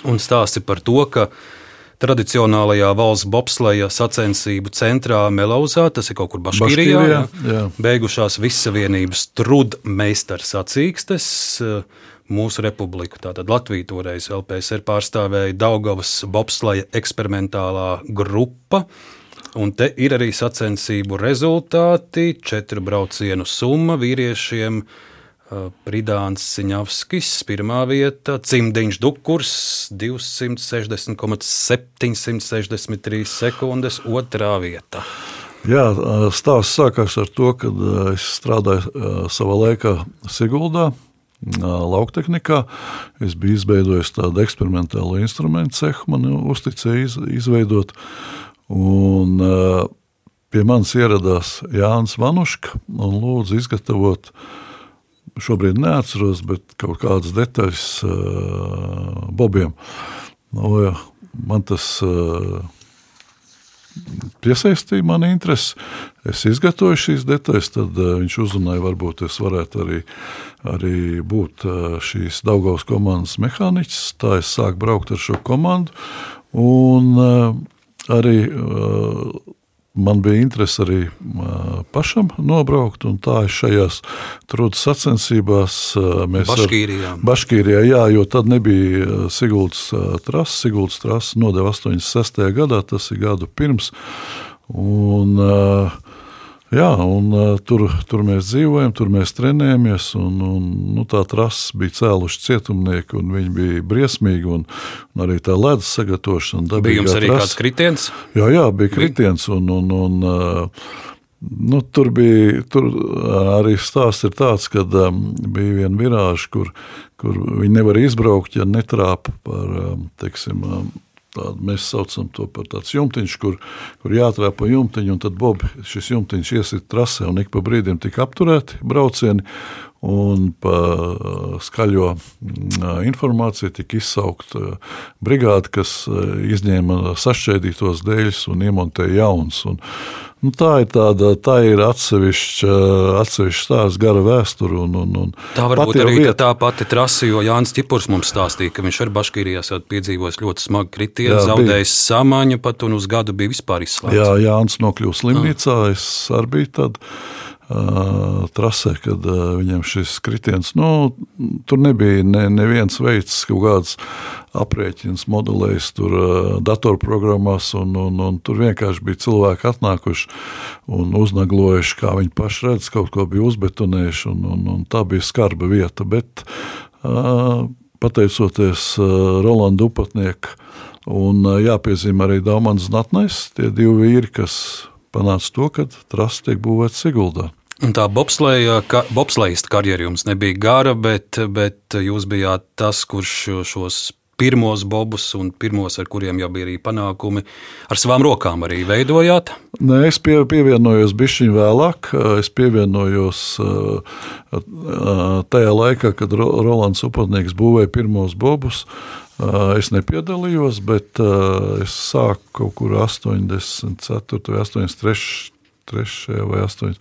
un stāsti par to, ka tradicionālajā valsts bobsleja sacensību centrā Melauzā, tas ir kaut kur Baškīrijā, Baškīrijā jā. beigušās Vissavienības trudmeistars sacīkstes. Mūsu republiku, tātad Latviju toreiz LPSR pārstāvēja Daugavas bobsleja eksperimentālā grupa, Un te ir arī sacensību rezultāti. Četru braucienu summa vīriešiem. Pridāns Siņavskis, pirmā vieta, Cimdiņš Dukurs, 260,763 sekundes, otrā vieta. Jā, stāsts sākās ar to, ka es strādāju savā laikā Siguldā, lauktehnikā. Es biju izveidojis tādu eksperimentālo instrumentu cehu, man uzticēja izveidot. Un, uh, pie manis ieradās Jānis Vanuška un lūdza izgatavot. Šobrīd neatceros, bet kaut kādas detaļas uh, Bobiem. Nu, ja, man tas uh, piesaistīja mani interesi. Es izgatavoju šīs detaļas, tad uh, viņš uzrunāja, varbūt es varētu arī, arī būt uh, šīs Daugaus komandas mehāniķis. Tā es sāku braukt ar šo komandu. Un, uh, arī uh, man bija interese arī uh, pašam nobraukt, un tā es šajās trūdas sacensībās uh, mēs Baškīrijā. Ar, Baškīrijā, jā, jo tad nebija Siguldas trases, Siguldas trases nodeva 86. gadā, tas ir gadu pirms, un uh, Jā, un, uh, tur, tur mēs dzīvojam, tur mēs trenējamies. Un, un, nu, tā trasa bija cēluši cietumnieki, un viņi bija briesmīgi. Un, un arī tā ledus sagatavošana. Bija jums arī trasa. kāds kritiens? Jā, jā bija kritiens. Un, un, un, uh, Nu, tur bija tur arī stāsts tāds, ka um, bija viena virāža, kur, kur viņi nevar izbraukt, ja netrāpa par um, teiksim, um, tāda, mēs saucam to par tādu jumtiņš, kur, kur jāatrāp pa jumtiņu, un tad bobi šis jumtiņš iesit trasē, un ik pa brīdim tika apturēti braucieni, un pa skaļo informāciju tika izsaukta brigāde, kas izņēma sašķēdītos dēļus un iemontēja jauns. Un, Nu, tā ir tāda, tā ir atsevišķa, atsevišķa stāsts, gara vēsture. Un, un, un tā varbūt arī vieta... tā pati trasa, jo Jānis Čipurs mums stāstīja, ka viņš ar Baškīrijās piedzīvojis ļoti smagu kritienu, zaudējis samaņu pat un uz gadu bija vispār izslēgts. Jā, Jānis nokļuva slimnīcā, es arī biju tad trasē, kad viņam šis kritiens, nu, tur nebija ne, neviens veids, kaut kāds aprēķins, modelējis tur datorprogrammās, un, un, un tur vienkārši bija cilvēki atnākuši un uznaglojuši, kā viņi paši redz, kaut ko bija uzbetonējuši, un, un, un tā bija skarba vieta, bet pateicoties Rolandu Upatnieku, un jāpiezīmē arī Daumans Natnais, tie divi vīri, kas panāca to, ka trasta tiek būvēta Siguldā. Tā bobsleja, ka, bobslejas karjera jums nebija gara, bet, bet jūs bijāt tas, kurš šos pirmos bobus un pirmos, ar kuriem jau bija arī panākumi, ar savām rokām arī veidojāt? Nē, es pie, pievienojos bišķiņu vēlāk. Es pievienojos tajā laikā, kad Rolands Upatnieks būvēja pirmos bobus. Es nepiedalījos, bet es sāku kaut kur 84. vai 83. 83. vai 8,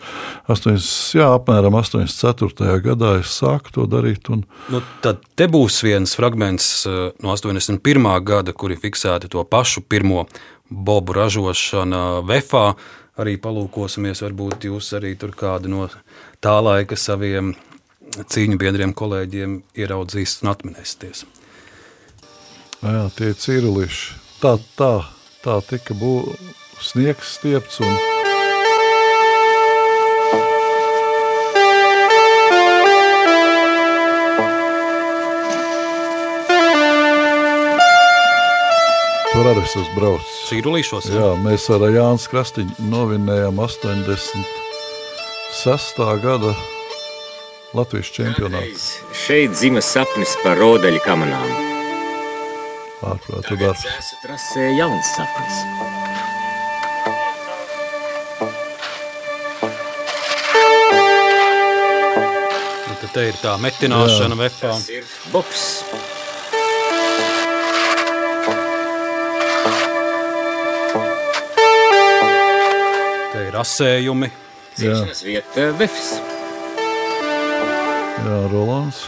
8, jā, apmēram 84. gadā es sāku to darīt. Un... Nu, tad te būs viens fragments eh, no 81. gada, kuri fiksēti to pašu pirmo bobu ražošanu VFā. Arī palūkosimies, varbūt jūs arī tur kādu no tā laika saviem cīņu biedriem, kolēģiem ieraudzīs un atminēsieties. Jā, tie ir cirulīši. Tā, tā, tā tika būvēta sniegs stiepts un Tur arī es esmu braucis. Cīrulīšos? Jā, jā mēs ar Jānis Krastiņu novinējām 86. gada Latvijas čempionātu. Šeit dzima sapnis par rodeļu kamanām. Ārprātu darbs. Trasē jauns sapnis. Nu, te ir tā metināšana, vefā. Tas ir boks. Rasējumi. Dzīšanas vieta Vefs. Jā, Rolands.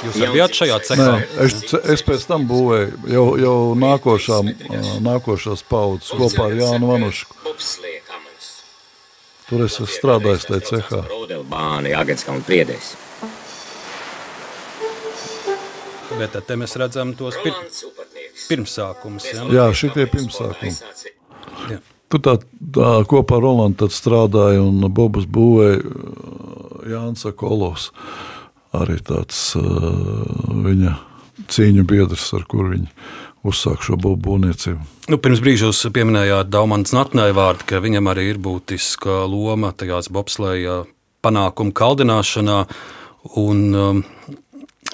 Jūs arī bijāt šajā cehā? Nē, es, es pēc tam būvēju jau, jau nākošā, nākošās paudzes kopā ar Jānu Vanušku. Tur es esmu strādājis tajā cehā. Bet te mēs redzam tos pir pirmsākumus. Ja? Jā, šitie pirmsākumi. Jā. Tu tā, tā kopā ar Rolandu strādāji un Bobus būvēja uh, Jānis Kolovs. Arī tāds uh, viņa cīņu biedrs, ar kuru viņi uzsāk šo būvniecību. Nu, pirms brīža jūs pieminējāt Daumans Natnai vārdu, ka viņam arī ir būtiska loma tajās bobslēja panākumu kaldināšanā. Un, um,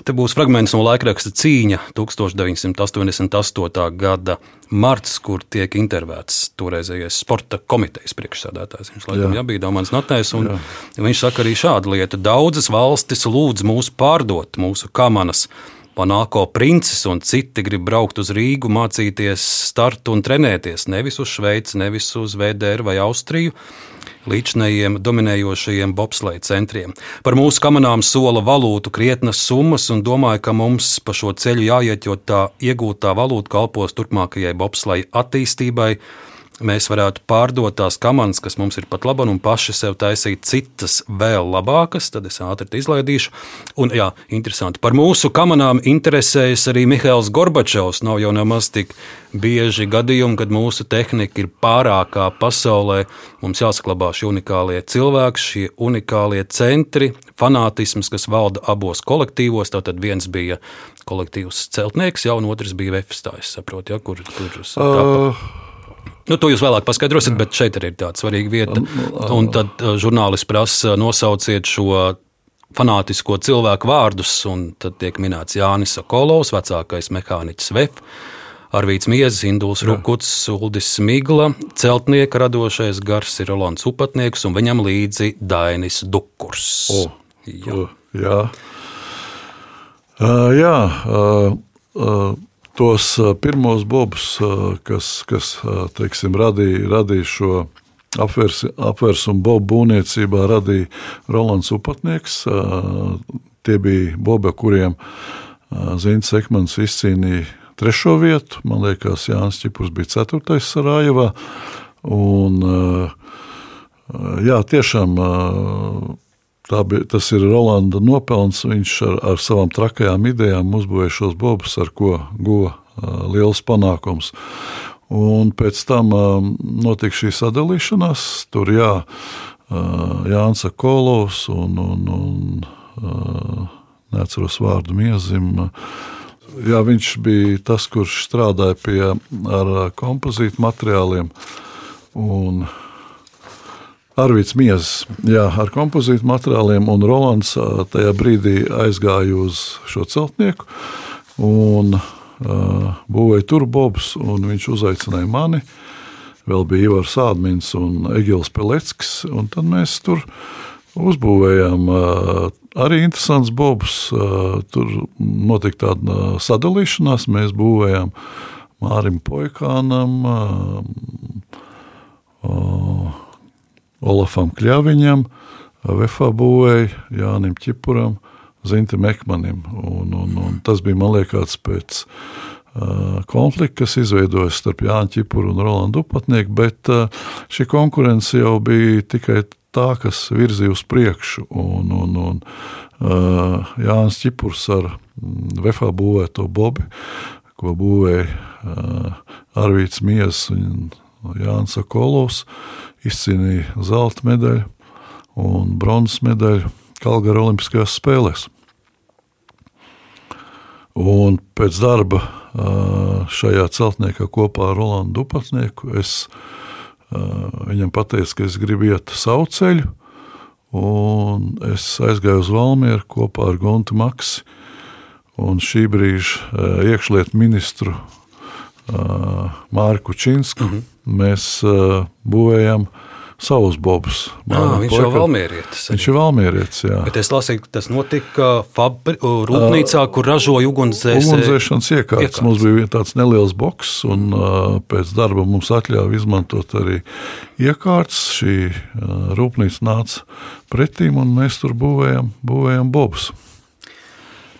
Te būs fragments no laikraksta cīņa 1988. gada marts, kur tiek intervētas toreizējais sporta komitejas priekšsēdētājs. Viņš laikam jā. Jā, bija Domāns Natnēs, un jā. viņš saka arī šādu lietu. Daudzas valstis lūdz mūs pārdot, mūsu kamanas. Panāko princis un citi grib braukt uz Rīgu, mācīties, startu un trenēties nevis uz Šveici, nevis uz VDR vai Austriju līdzinējiem dominējošajiem bobsleja centriem. Par mūsu kamanām sola valūtu krietnas summas un domāju, ka mums pa šo ceļu jāiet, jo tā iegūtā valūta kalpos turpmākajai bobsleja attīstībai mēs varētu pārdot tās kamanas, kas mums ir pat labi, un paši sev taisīt citas vēl labākas. Tad es ātri izlaidīšu. Un, jā, interesanti. Par mūsu kamanām interesējas arī Mihails Gorbačovs. Nav jau nemaz tik bieži gadījumi, kad mūsu tehnika ir pārākā pasaulē. Mums jāsaklabā šie unikālie cilvēki, šie unikālie centri, fanātisms, kas valda abos kolektīvos. Tātad viens bija kolektīvs celtnieks, jau otrs bija vefstājs, saprot, ja, kur tur sākās. Uh. Nu, to jūs vēlāk paskaidrosiet, bet šeit arī ir tāda svarīga vieta. Un tad uh, žurnālists prasa nosauciet šo fanātisko cilvēku vārdus, un tad tiek minēts Jānis Sokolovs, vecākais mehāniķis VF. Arvīts Miezis, Induls Rukuts, Uldis Smigla, celtnieka radošais gars ir Rolands Upatnieks un viņam līdzi Dainis Dukurs. O, jā. O, jā. Uh, jā uh, uh, tos pirmos bobus, kas, kas teiksim, radīja, radīja šo apvērsumu bobu būvniecībā, radīja Rolands Upatnieks. Tie bija bobi, kuriem Zins Ekmans izcīnīja trešo vietu. Man liekas, Jānis Čipurs bija ceturtais Sarājevā. Un, jā, tiešām bija, tas ir Rolanda nopelns. Viņš ar, ar savām trakajām idejām uzbūvēja šos bobus, ar ko guva liels panākums. Un pēc tam notika šī sadalīšanās. Tur jā, Jānis Kolovs un, un, un neatceros vārdu miezim jā, viņš bija tas, kurš strādāja pie kompozītu materiāliem. Un Arvīts Miezis jā, ar kompozītu materiāliem, un Rolands tajā brīdī aizgāja uz šo celtnieku un uh, būvēja tur bobus. Viņš uzaicināja mani. Vēl bija Ivars Ādmins un Egils Peleckis. Tad mēs tur uzbūvējām uh, arī interesants bobs. Tur notika tāda sadalīšanās. Mēs būvējām Mārim Poikānam, Olafam Kļaviņam, Vefā būvēja Jānim Čipuram, Zintam Ekmanim. Un, un, un tas bija, man liekas, pēc konflikta, kas izveidojas starp Jānu Čipuru un Rolandu Upatnieku, bet šī konkurence jau bija tikai tā, kas virzīja uz priekšu. Un, un, un, uh, Jānis Čipurs ar mm, Vefā būvēto bobi, ko būvēja uh, Arvīts Miesas un Jānis Akolovs, izcīnīja zelta medaļu un bronzas medaļu Kalgara Olimpiskajās spēlēs. Un pēc darba šajā celtniekā kopā ar Rolandu Dupatnieku es Viņam teica, ka es gribu iet savu ceļu, un es aizgāju uz Valmieru kopā ar Guntu Maksi un šī brīža iekšlietu ministru Mārku Činsku. Mm -hmm. Mēs būvējam savus bobus. Jā, viņš jau ir valmierietis. Viņš ir valmierietis, jā. Bet es lasīju, tas notika fabri, rūpnīcā, uh, kur ražoja ugunsdzēsēju. Ugunsdzēšanas iekārtas. iekārtas. Mums bija tāds neliels boks, un uh, pēc darba mums atļāva izmantot arī iekārtas. Šī uh, rūpnīca nāca pretīm, un mēs tur būvējam, būvējam bobus.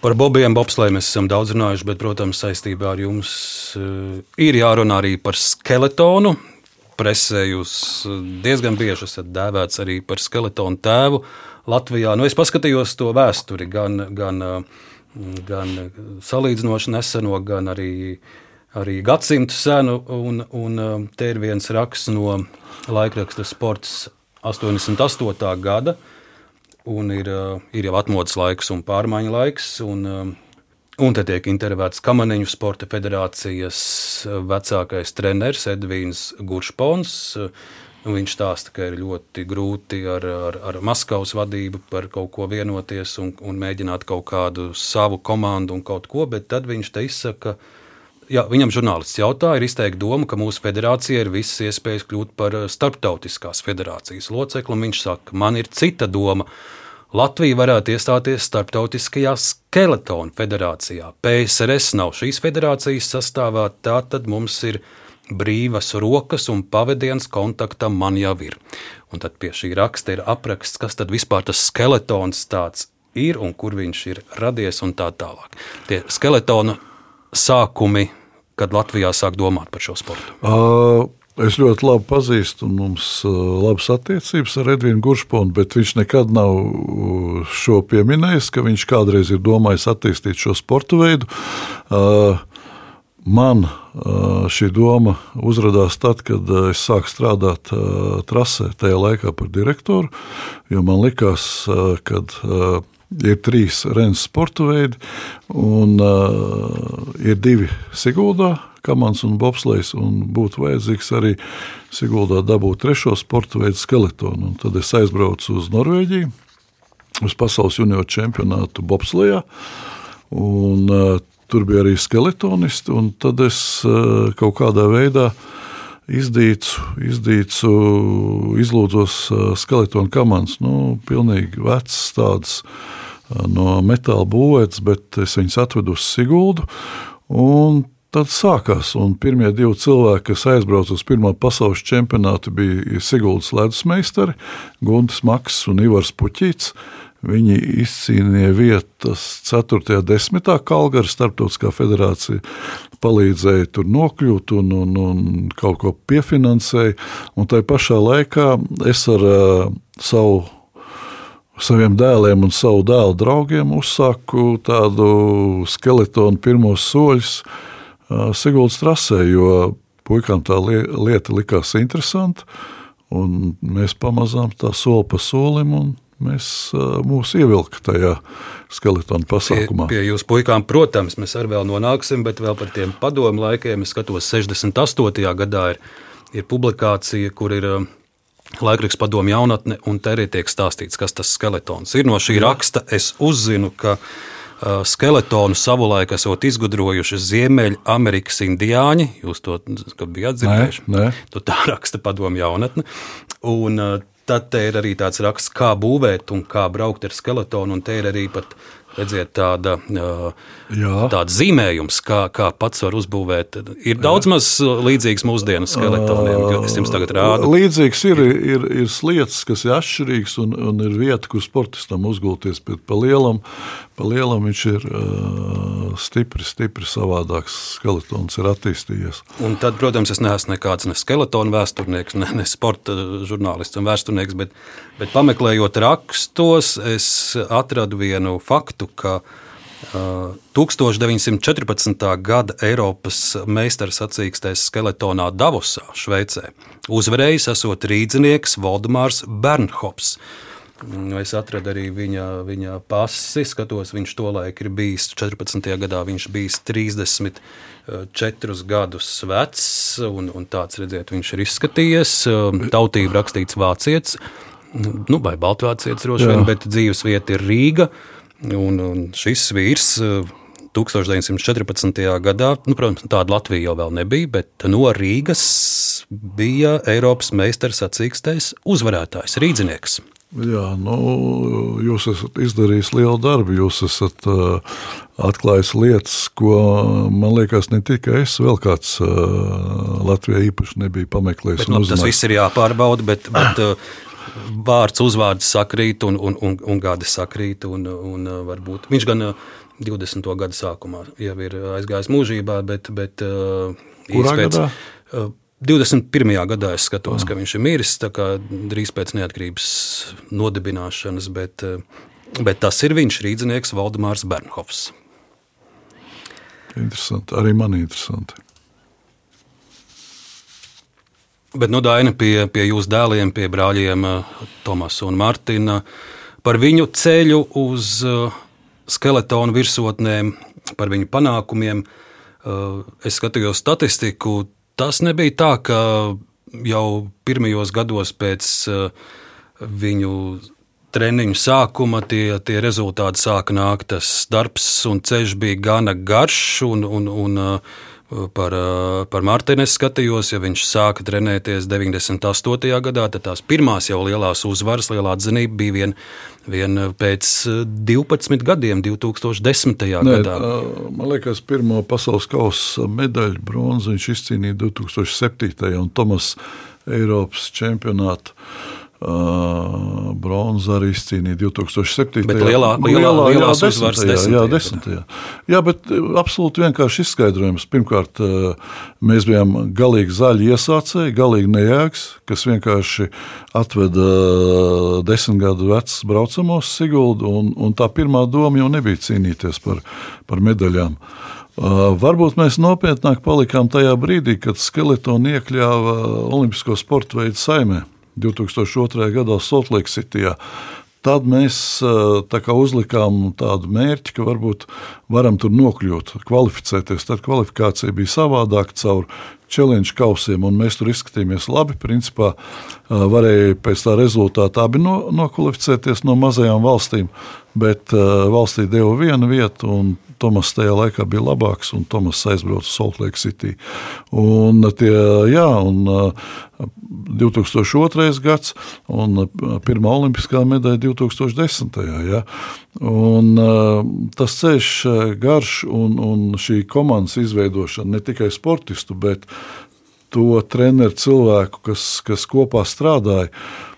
Par bobiem bobslēm mēs esam daudz runājuši, bet, protams, saistībā ar jums uh, ir jārunā arī par skeletonu presē jūs eh, diezgan bieži esat dēvēts arī par skeletonu tēvu Latvijā. Nu, es paskatījos to vēsturi, gan, gan, eh, gan salīdzinoši neseno, gan arī, arī gadsimtu senu. Un, un eh, te ir viens raksts no laikraksta sports 88. gada. Un ir, ir jau atmodas laiks un pārmaiņu laiks. Un, Un te tiek intervētas Kamaneņu sporta federācijas eh, vecākais treneris Edvīns Guršpons. Viņš stāsta, ka ir ļoti grūti ar, ar, ar Maskavas vadību par kaut ko vienoties un, un mēģināt kaut kādu savu komandu un kaut ko, bet tad viņš te izsaka, jā, viņam žurnālists jautā, ir izteikta doma, ka mūsu federācija ir visas iespējas kļūt par starptautiskās federācijas locekli, un viņš saka, man ir cita doma. Latvija varētu iestāties Startautiskajā skeletona federācijā. PSRS nav šīs federācijas sastāvā, tātad mums ir brīvas rokas un pavadiens kontaktam man jau ir. Un tad pie šī raksta ir apraksts, kas tad vispār tas skeletons tāds ir un kur viņš ir radies un tā tālāk. Tie skeletona sākumi, kad Latvijā sāk domāt par šo sportu. Uh. Es ļoti labi pazīstu, un mums ir labas attiecības ar Edvinu Guršponu, bet viņš nekad nav šo pieminējis, ka viņš kādreiz ir domājis attīstīt šo sporta veidu. Man šī doma uzrādījās tad, kad es sāku strādāt trasē, tajā laikā par direktoru. Jo man likās, ka ir trīs Rennes sporta veidi, un uh, ir divi Siguldā Kamans un Bobslēgs, un būtu vajadzīgs arī Siguldā dabūt trešo sporta veidu skeletonu. Un tad es aizbraucu uz Norvēģiju. uz pasaules junioru čempionātu Bobslijā. Un, uh, tur bija arī skeletonisti, un tad es uh, kaut kādā veidā izdīcu, izdīcu izlūdzos uh, skeletonu komandas. Nu, pilnīgi vecs tāds uh, no metāla būvēts, bet es viņus atvedu uz Siguldu. Un tad sākās. Pirmie divi cilvēki, kas aizbrauca uz Pirmā pasaules čempionātu, bija Siguldas ledus meistari, Guntis Maks un Ivars Puķīts. Viņi izcīnīja vietas 4. un 10. Kalgara starptautiskā federācija, palīdzēja tur nokļūt un, un, un kaut ko piefinansēja. Un tai pašā laikā es ar uh, savu saviem dēliem un savu dēlu draugiem uzsāku tādu skeletonu pirmos soļus Siguldas trasē, jo puikām tā lieta likās interesanta. Mēs pamazām tā soli pa solim un mēs mūs ievilka tajā skeletona pasākumā. Pie, pie jūsu puikām, protams, mēs arī vēl nonāksim, bet vēl par tiem padomu laikiem. Es skatos, 68. gadā ir, ir publikācija, kur ir laikraksts padomu jaunatne, un te arī tiek stāstīts, kas tas skeletons ir. No šī raksta es uzzinu, ka skeletonu savulaik esot izgudrojuši Ziemeļamerikas indiāņi. Jūs to bijāt dzirdējuši? Nē, nē. To tā raksta padomu jaunatne. Un, Tad ir arī tāds raksts, kā būvēt un kā braukt ar skeletonu. Un te ir arī pat redziet, tāda, Jā. tāda zīmējums, kā, kā pats var uzbūvēt. Ir daudz maz līdzīgs mūsdienu skeletoniem, es jums tagad rādu. Līdzīgs ir, ir, ir slietas, kas ir atšķirīgs, un, un ir vieta, kur sportistam uzgulties, bet pa lielam, pa lielam viņš ir stipri, stipri savādāks. Skeletons ir attīstījies. Un tad, protams, es neesmu nekāds ne skeletonu vēsturnieks, ne, ne sporta žurnālists un vēsturnieks, bet, bet pameklējot rakstos, es atradu vienu faktu, faktu, ka uh, 1914. gada Eiropas meistars sacīkstēs skeletonā Davosā, Šveicē, uzvarējis esot rīznieks Valdemārs Bernhops. Es atradu arī viņa, viņa pasi, skatos, viņš tolaik ir bijis 14. gadā, viņš bijis 34 gadus vecs, un, un tāds, redziet, viņš ir izskatījies, tautība rakstīts vācietis, nu, vai baltvācietis droši vien, bet dzīves vieta ir Rīga. Un, un šis vīrs 1914. Eh, gadā, nu, protams, tāda Latvija jau nebija, bet no Rīgas bija Eiropas meistars sacīkstējs uzvarētājs, rīznieks. Jā, nu, jūs esat izdarījis lielu darbu. Jūs esat uh, atklājis lietas, ko man liekas, ne tikai es, vēl kāds uh, Latvijā īpaši nebija pameklējis. Bet, nu, tas viss ir jāpārbauda, bet, bet uh, vārds, uzvārds sakrīt un, un, un, un gadi sakrīt. Un, un, uh, varbūt, viņš gan 20. Uh, gada sākumā jau ir aizgājis mūžībā, bet, bet uh, Kurā pēc, gadā? 21. gadā es skatos, ah. ka viņš ir miris drīz pēc neatkarības nodibināšanas, bet, bet tas ir viņš, rīznieks Valdemārs Bernhofs. Interesanti, arī man interesanti. Bet, nu, Daina, pie, pie jūsu dēliem, pie brāļiem eh, Tomasu un Martina, par viņu ceļu uz eh, skeletonu virsotnēm, par viņu panākumiem. Eh, es skatījos statistiku. Tas nebija tā, ka jau pirmajos gados pēc viņu treniņu sākuma tie, tie rezultāti sāka nākt. Tas darbs un ceļš bija gana garš un, un, un Par, par Martinu es skatījos, ja viņš sāka trenēties 98. gadā, tad tās pirmās jau lielās uzvaras, lielā atzinība bija vien, vien pēc 12 gadiem, 2010. Nē, gadā. Man liekas, pirmo pasaules kausa medaļu bronzu viņš izcīnīja 2007. un Tomas Eiropas čempionātā. Uh, bronzu arī izcīnīja 2007. Bet lielā, lielā, lielā, lielās jā, uzvaras desmitajā. Jā, desmitajā. Jā, bet absolūti vienkārši izskaidrojums. Pirmkārt, mēs bijām galīgi zaļi iesācēji, galīgi nejēgs, kas vienkārši atveda desmit gadu vecs braucamos Siguldu, un, un tā pirmā doma jau nebija cīnīties par, par medaļām. Uh, varbūt mēs nopietnāk palikām tajā brīdī, kad skeletonu iekļāva Olimpisko sporta veidu saimē. 2002. gadā City. tad mēs tā uzlikām tādu mērķi, ka varbūt varam tur nokļūt, kvalificēties. Tad kvalifikācija bija savādāka caur challenge kausiem, un mēs tur izskatījāmies labi. Principā varēja pēc tā rezultāta abi no, nokvalificēties no mazajām valstīm, bet valstī deva vienu vietu, un Tomas tajā laikā bija labāks, un Tomas aizbrauca uz Salt Lake City. Un tie, jā, un 2002. gads un pirmā olimpiskā medaļa 2010. Ja. Un, tas ceļš garš un, un šī komandas izveidošana ne tikai sportistu, bet to treneru cilvēku, kas, kas kopā strādāja.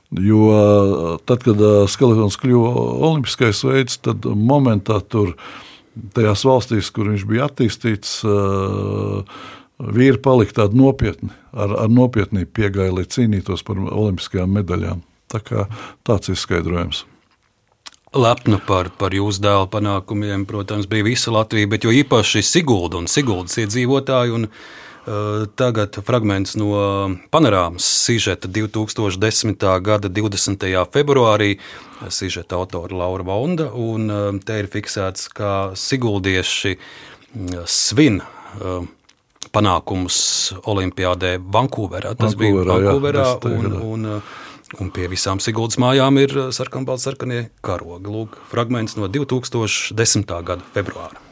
Jo tad, kad skeletons kļuva olimpiskais veids, tad momentā tur bija tajās valstīs, kur viņš bija attīstīts, vīri palika tādi nopietni, ar, ar nopietnību piegāja, lai cīnītos par olimpiskajām medaļām. Tā kā tāds ir skaidrojums. Lepnu par, par jūsu dēla panākumiem, protams, bija visa Latvija, bet jo īpaši Sigulda un Siguldas iedzīvotāji. Un, Tagad fragments no panorāmas sižeta 2010. gada 20. februārī. Sižeta autora Laura Vonda, un te ir fiksēts, ka Siguldieši svin panākumus Olimpijādē Vankūverā. Tas Vankūverā, bija Vankūverā, jā, un, un, un pie visām Siguldas mājām ir sarkanbalts sarkanie karogi. Lūk, fragments no 2010. gada februāra.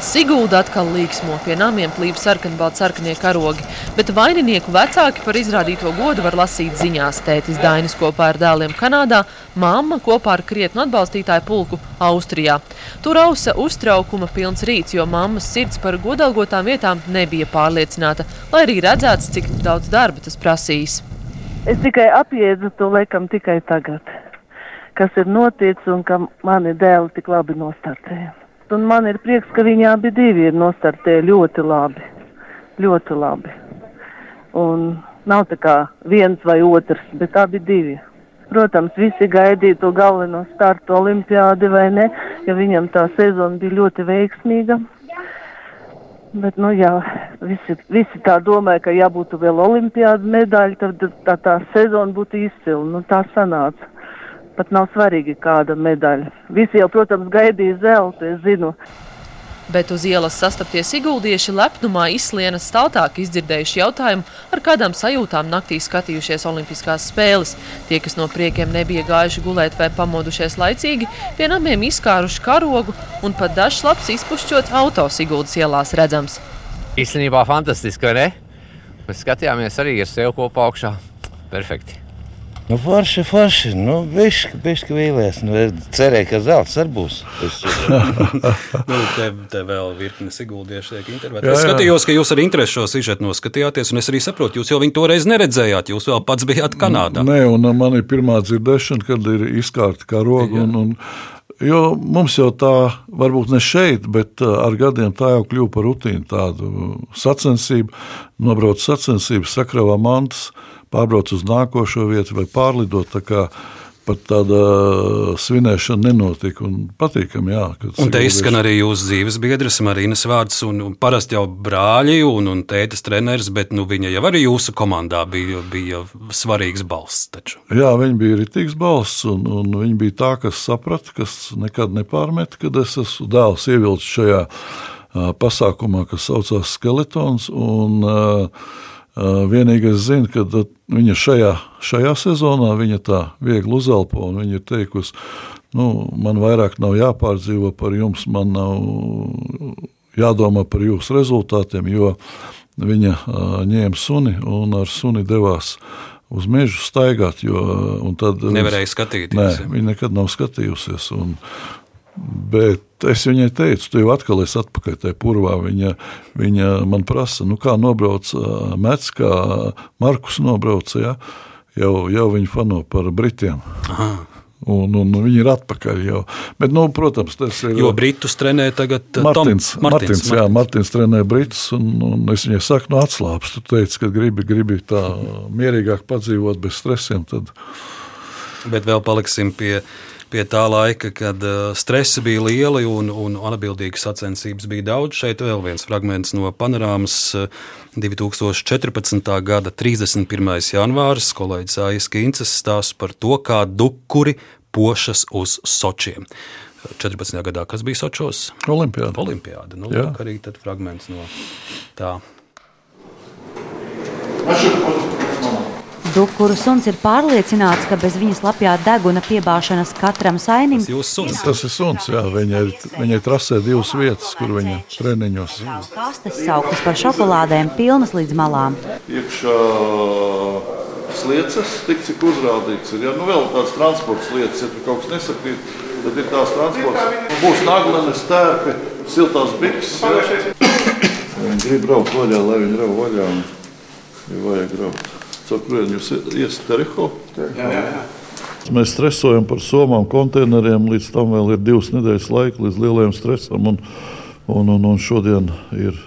Sigūda atkal līksmo, pie namiem plīv sarkanbalti sarkanie karogi, bet vaininieku vecāki par izrādīto godu var lasīt ziņās. Tētis Dainis kopā ar dēliem Kanādā, mamma kopā ar krietnu atbalstītāju pulku Austrijā. Tur ausa uztraukuma pilns rīts, jo mammas sirds par godalgotām vietām nebija pārliecināta, lai arī redzēts, cik daudz darba tas prasīs. Es tikai apjēdzu to laikam tikai tagad, kas ir noticis un ka mani dēli tik labi nostartēja un man ir prieks, ka viņi abi divi ir nostartējuši ļoti labi. Ļoti labi. Un nav tā kā viens vai otrs, bet abi divi. Protams, visi gaidīja to galveno startu olimpiādi vai ne, ja viņam tā sezona bija ļoti veiksmīga. Bet, nu jā, visi, visi tā domāja, ka ja būtu vēl olimpiāda medaļa, tad tā, tā sezona būtu izcila. Nu, tā sanāca pat nav svarīgi kāda medaļa. Visi jau, protams, gaidīja zeltu, es zinu. Bet uz ielas sastaptie iguldieši lepnumā izslienas staltāk izdzirdējuši jautājumu, ar kādām sajūtām naktī skatījušies olimpiskās spēles. Tie, kas no priekiem nebija gājuši gulēt vai pamodušies laicīgi, pie namiem izkāruši karogu un pat dažs labs izpušķots autos iguldas ielās redzams. Īstenībā fantastiski, vai ne? Mēs skatījāmies arī ar sevi kopā augšā. Perfekti. Nu, forši, forši. Nu, bišķi, vīlies. Nu, cerēju, ka zelts arī būs. nu, te, te vēl virknes iguldieši tiek intervētāti. Es skatījos, ka jūs ar interesi šo sižetu noskatījāties, un es arī saprotu, jūs jau viņu toreiz neredzējāt. Jūs vēl pats bijāt Kanādā. Nē, un man ir pirmā dzirdēšana, kad ir izkārta kā roga. Un, un, Jo mums jau tā, varbūt ne šeit, bet ar gadiem tā jau kļuva par rutīnu, tādu sacensību, nobraukt sacensības, sakravā mantas, pārbrauc uz nākošo vietu vai pārlidot. Tā pat tāda svinēšana nenotika. Patīkami, jā. Un te izskan arī jūsu dzīves biedrs, Marīnas vārds. Un, un parasti jau brāļi un, un tētas treneris, bet nu, viņa jau arī jūsu komandā bija, bija svarīgs balss. Taču. Jā, viņa bija rītīgs balss, un, un viņa bija tā, kas saprata, kas nekad nepārmet, kad es esmu dēls ievilcis šajā pasākumā, kas saucās Skeletons. Un, uh, Vienīgais zina, ka viņa šajā, šajā sezonā viņa tā viegli uzelpo un viņa ir teikusi, nu, man vairāk nav jāpārdzīvo par jums, man nav jādomā par jūsu rezultātiem, jo viņa ņēma suni un ar suni devās uz mežu staigāt. Jo, tad, Nevarēja skatīties. Nē, viņa nekad nav skatījusies. Un, Bet es viņai teicu, tu jau atkal esi atpakaļ tajā purvā. Viņa, viņa man prasa, nu kā nobrauc Mets, kā Markus nobrauca. Ja? Jau, jau viņi fano par Britiem. Aha. Un, un viņi ir atpakaļ jau. Bet, nu, protams, tas ir. Jo Britus trenē tagad Martins. Tom, Martins, Martins, jā, Martins trenē Britus. Un, un es viņai saku, nu, atslābst. Tu teici, ka gribi, gribi tā mierīgāk padzīvot bez stresiem. Tad... Bet vēl paliksim pie pie tā laika, kad uh, stresa bija lieli un, un atbildīgas sacensības bija daudz. Šeit vēl viens fragments no panorāmas 2014. gada 31. janvāris. Kolēģis Aijas Kīnces stāsta par to, kā dukuri pošas uz Sočiem. 14. gadā, kas bija Sočos? Olimpiāda. Olimpiāda. Nu, arī tad fragments no tā. Dukuru suns ir pārliecināts, ka bez viņas lapjā deguna piebāšanas katram sainim Tas ir suns, jā. Viņai, ir- viņai trasē divas vietas, kur viņa treniņos. kastes sauktas par šokolādēm pilnas līdz malām. Iekšā slieces, tik cik uzrādīts ir. Ja nu vēl kāds transports lietas, ja tur kaut kas nesakrīt, tad ir tās transports. Būs naglenes, stērpi, siltās bikses. Viņi grib braukt vaļā, lai viņi rauj vaļā. un Ir vajag braukt. Kurien jūs iesiet Teriho? Mēs stresojam par somām, konteineriem. Līdz tam vēl ir divas nedēļas laika līdz lielajam stresam. Un, un, un, un šodien ir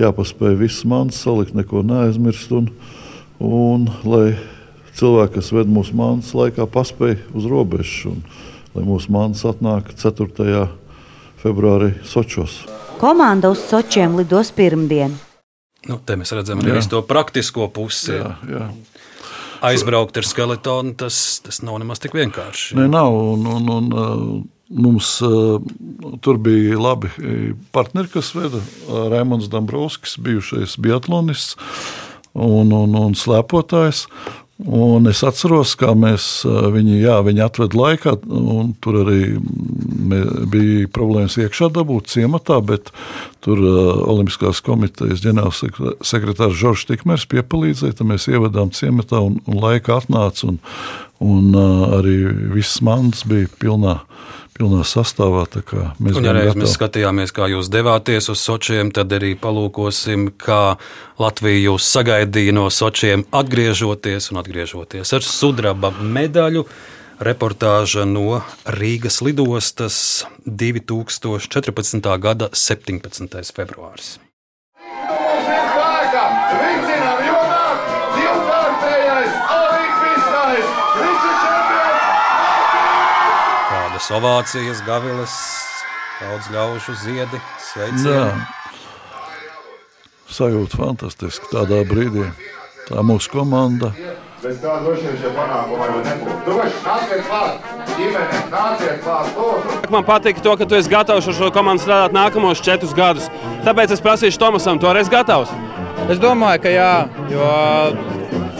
jāpaspēj viss mans, salikt, neko neaizmirst. Un, un lai cilvēki, kas ved mūsu mākslas laikā, paspēj uz robežas, un lai mūsu mākslas atnāk 4. februārī Sočos. Komanda uz Sočiem lidos pirmdien. Nu, te mēs redzam arī to praktisko pusi. Jā, jā. Aizbraukt ar skeletonu, tas, tas nav nemaz tik vienkārši. Nē, nav. Un, un, un, uh, mums uh, tur bija labi eh, partneri, kas veda Raimons Dabrovskis, bijušais biatlonists un, un, un slēpotājs. Un es atceros, kā mēs uh, viņu, jā, viņu atvedu laikā, un tur arī bija problēmas iekšā dabūt ciematā, bet tur uh, Olimpiskās komitejas ģenerālsekretārs Žoržs Tikmers piepalīdzēja, tad mēs ievedām ciematā un, un laika atnāca, un, un uh, arī viss mans bija pilnā, pilnā sastāvā. Mēs Un, ja reiz mēs skatījāmies, kā jūs devāties uz Sočiem, tad arī palūkosim, kā Latvija jūs sagaidīja no Sočiem, atgriežoties un atgriežoties ar sudraba medaļu. Reportāža no Rīgas lidostas 2014. gada 17. februāris. Kādas ovācijas, gaviles, daudz ļaužu ziedi, sveicieni. sajūta fantastiski tādā brīdī. Tā mūsu komanda. Bez tā droši vien šie panākumi jau nebūtu. Droši, nāciet klāt, ģimene, nāciet klāt, lūdzu. Man patīk, to, ka tu esi gatavs ar šo komandu strādāt nākamos četrus gadus. Tāpēc es prasīšu Tomasam, tu arī esi gatavs. Es domāju, ka jā, jo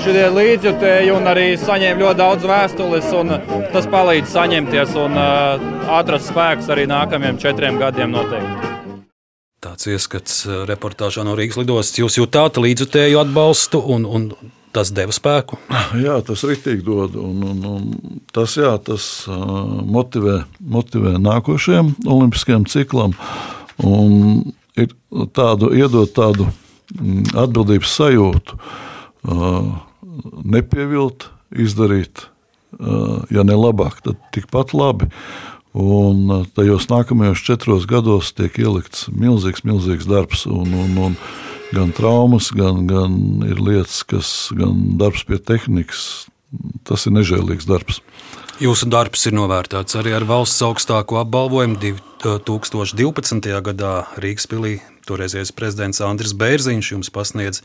šie līdzjutēji un arī saņēma ļoti daudz vēstules, un tas palīdz saņemties un uh, atrast spēkus arī nākamajiem četriem gadiem noteikti. Tāds ieskats reportāžā no Rīgas lidostas. Jūs jutāt līdzutēju atbalstu un, un tas deva spēku. Jā, tas ritīgi dod. Un, un, un tas, jā, tas motivē, motivē nākošajam olimpiskajam ciklam. Un ir tādu, iedot tādu mm, atbildības sajūtu, nepievilt, izdarīt, ja ne labāk, tad tikpat labi. Un tajos nākamajos četros gados tiek ielikts milzīgs, milzīgs darbs. Un, un, un gan traumas, gan, gan ir lietas, kas, gan darbs pie tehnikas. Tas ir nežēlīgs darbs. Jūsu darbs ir novērtēts arī ar valsts augstāko apbalvojumu 2012. gadā Rīgas pilī. Toreizējais prezidents Andris Bērziņš jums pasniedz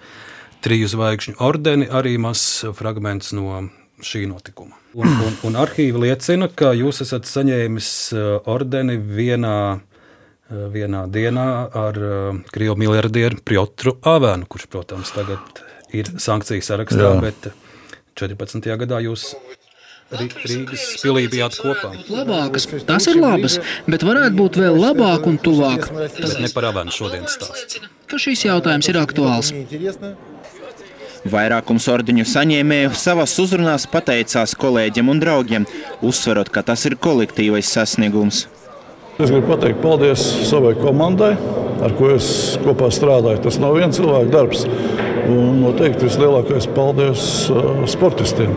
triju zvaigžņu ordeni, arī mazs fragments no šī notikuma. Un, un, un arhīvi liecina, ka jūs esat saņēmis ordeni vienā, eh, vienā dienā ar eh, krievu miljardieru Piotru Avēnu, kurš, protams, tagad ir sankciju sarakstā, Jā. bet 14. gadā jūs Rī- Rīgas pilī bijāt kopā. Labākas, tas ir labas, bet varētu būt vēl labāk un tuvāk. Bet ne par Avēnu šodienas stāsts. Ka šīs jautājums ir aktuāls. Vairākums ordeņu saņēmēju savās uzrunās pateicās kolēģiem un draugiem, uzsverot, ka tas ir kolektīvais sasniegums. Es gribu pateikt paldies savai komandai, ar ko es kopā strādāju. Tas nav viens cilvēks darbs. Un noteikti vislielākais paldies uh, sportistiem.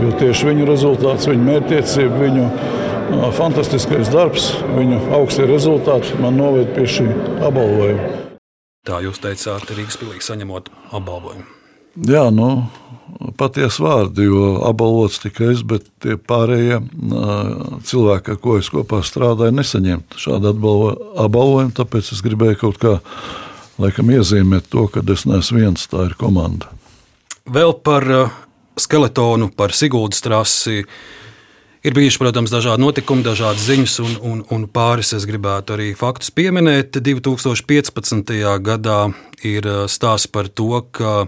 Jo tieši viņu rezultāts, viņu mērķtiecība, viņu uh, fantastiskais darbs, viņu augstie rezultāti man noved pie šī apbalvojuma. Tā jūs teicāt, Rīgas pilī saņemot apbalvojumu. Jā, nu, patiesi vārdi, jo apbalvots tikai es, bet tie pārējie uh, cilvēki, ar ko es kopā strādāju, nesaņemt šādu apbalvo, apbalvojumu. Tāpēc es gribēju kaut kā laikam, iezīmēt to, ka es neesmu viens, tā ir komanda. Vēl par uh, skeletonu, par Sigūdas trasi. Ir bijuši, protams, dažādi notikumi, dažādas ziņas, un, un, un pāris es gribētu arī faktus pieminēt. 2015. gadā ir uh, stāsts par to, ka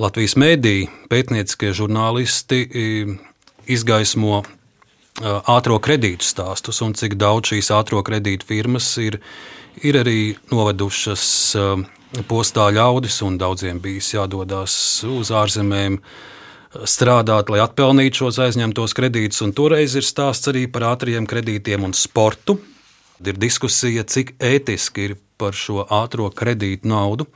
Latvijas mēdī pētnieciskie žurnālisti izgaismo ātrā kredītu stāstus un cik daudz šīs ātrā kredītu firmas ir, ir arī novedušas postā ļaudis, un daudziem bijis jādodas uz ārzemēm strādāt, lai atpelnītu šos aizņemtos kredītus. Toreiz ir stāsts arī par ātriem kredītiem un sportu. Ir diskusija, cik ētiski ir par šo ātrā kredītu naudu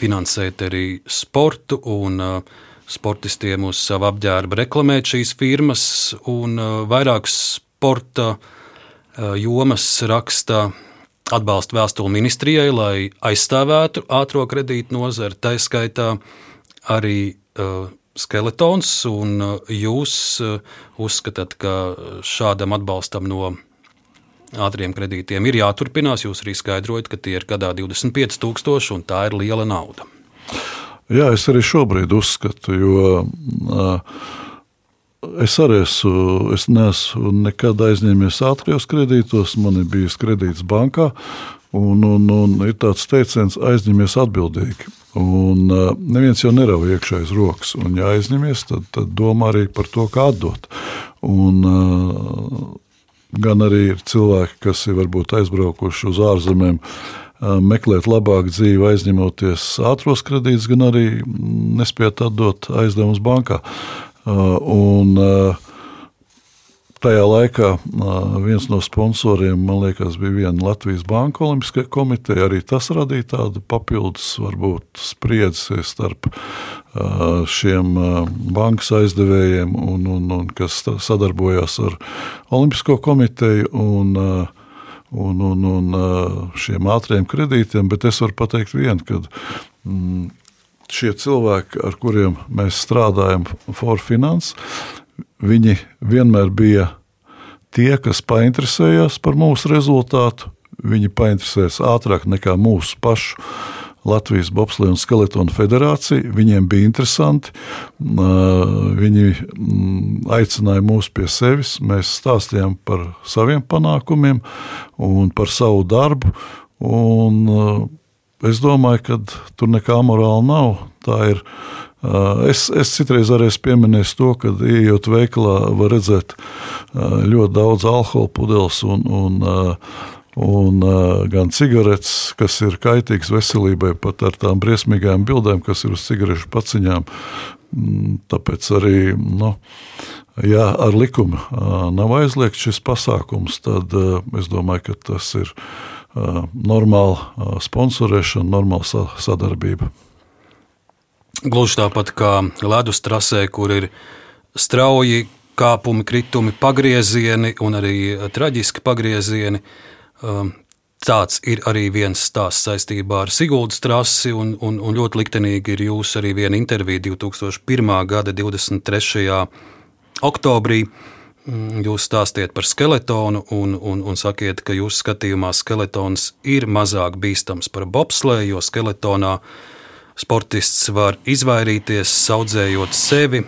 finansēt arī sportu un uh, sportistiem uz savu apģērbu reklamēt šīs firmas, un uh, vairākas sporta uh, jomas raksta atbalsta vēstuli ministrijai, lai aizstāvētu ātrā kredīta nozari. Tā skaitā arī uh, skeletons, un uh, jūs uh, uzskatāt, ka šādam atbalstam no ātriem kredītiem ir jāturpinās. Jūs arī skaidrojat, ka tie ir gadā 25,000 un tā ir liela nauda. Jā, es arī šobrīd uzskatu, jo uh, es arī esmu, es neesmu nekad aizņēmies ātrijos kredītos, man ir bijis kredīts bankā, un, un, un ir tāds teiciens, aizņemies atbildīgi. Un uh, neviens jau nerauj iekšā aiz rokas, un ja aizņemies, tad, tad domā arī par to, kā atdot. Un, uh, gan arī ir cilvēki, kas ir varbūt aizbraukuši uz ārzemēm, uh, meklēt labāku dzīvi, aizņemoties ātros kredītus, gan arī nespēt atdot aizdevumus bankā. Un, tajā laikā viens no sponsoriem, man liekas, bija viena Latvijas Banka Olimpiskajā komiteja. Arī tas radīja tādu papildus, varbūt, spriedzi starp šiem bankas aizdevējiem, un, un, un kas sadarbojās ar Olimpisko komiteju. Un, un, un, un šiem ātriem kredītiem, bet es varu pateikt vienu, ka mm, šie cilvēki, ar kuriem mēs strādājam, Forfinance, viņi vienmēr bija tie, kas painteresējās par mūsu rezultātu. Viņi painteresēs ātrāk nekā mūsu pašu Latvijas Bobslēga un Skeletona federācija. Viņiem bija interesanti. Viņi aicināja mūs pie sevis. Mēs stāstījām par saviem panākumiem un par savu darbu. Un es domāju, ka tur nekā morāla nav. Tā ir Es, es citreiz arī pieminēju to, ka, ejot veikalā, var redzēt ļoti daudz alkohola pudeles un, un un gan cigaretes, kas ir kaitīgas veselībai, pat ar tām briesmīgām bildēm, kas ir uz cigarešu paciņām. Mm, tāpēc arī, nu, ja ar likumu nav aizliegts šis pasākums, tad es domāju, ka tas ir normāla sponsorēšana, normāla sa sadarbība. Gluži tāpat kā ledus trasē, kur ir strauji kāpumi, kritumi, pagriezieni un arī traģiski pagriezieni. Um, tāds ir arī viens stāsts saistībā ar Siguldas trasi, un, un, un ļoti liktenīgi ir jūsu arī viena intervija 2001. gada 23. oktobrī. Mm, jūs stāstiet par skeletonu un, un, un sakiet, ka jūsu skatījumā skeletons ir mazāk bīstams par bobslēju, jo skeletonā sportists var izvairīties, audzējot sevi,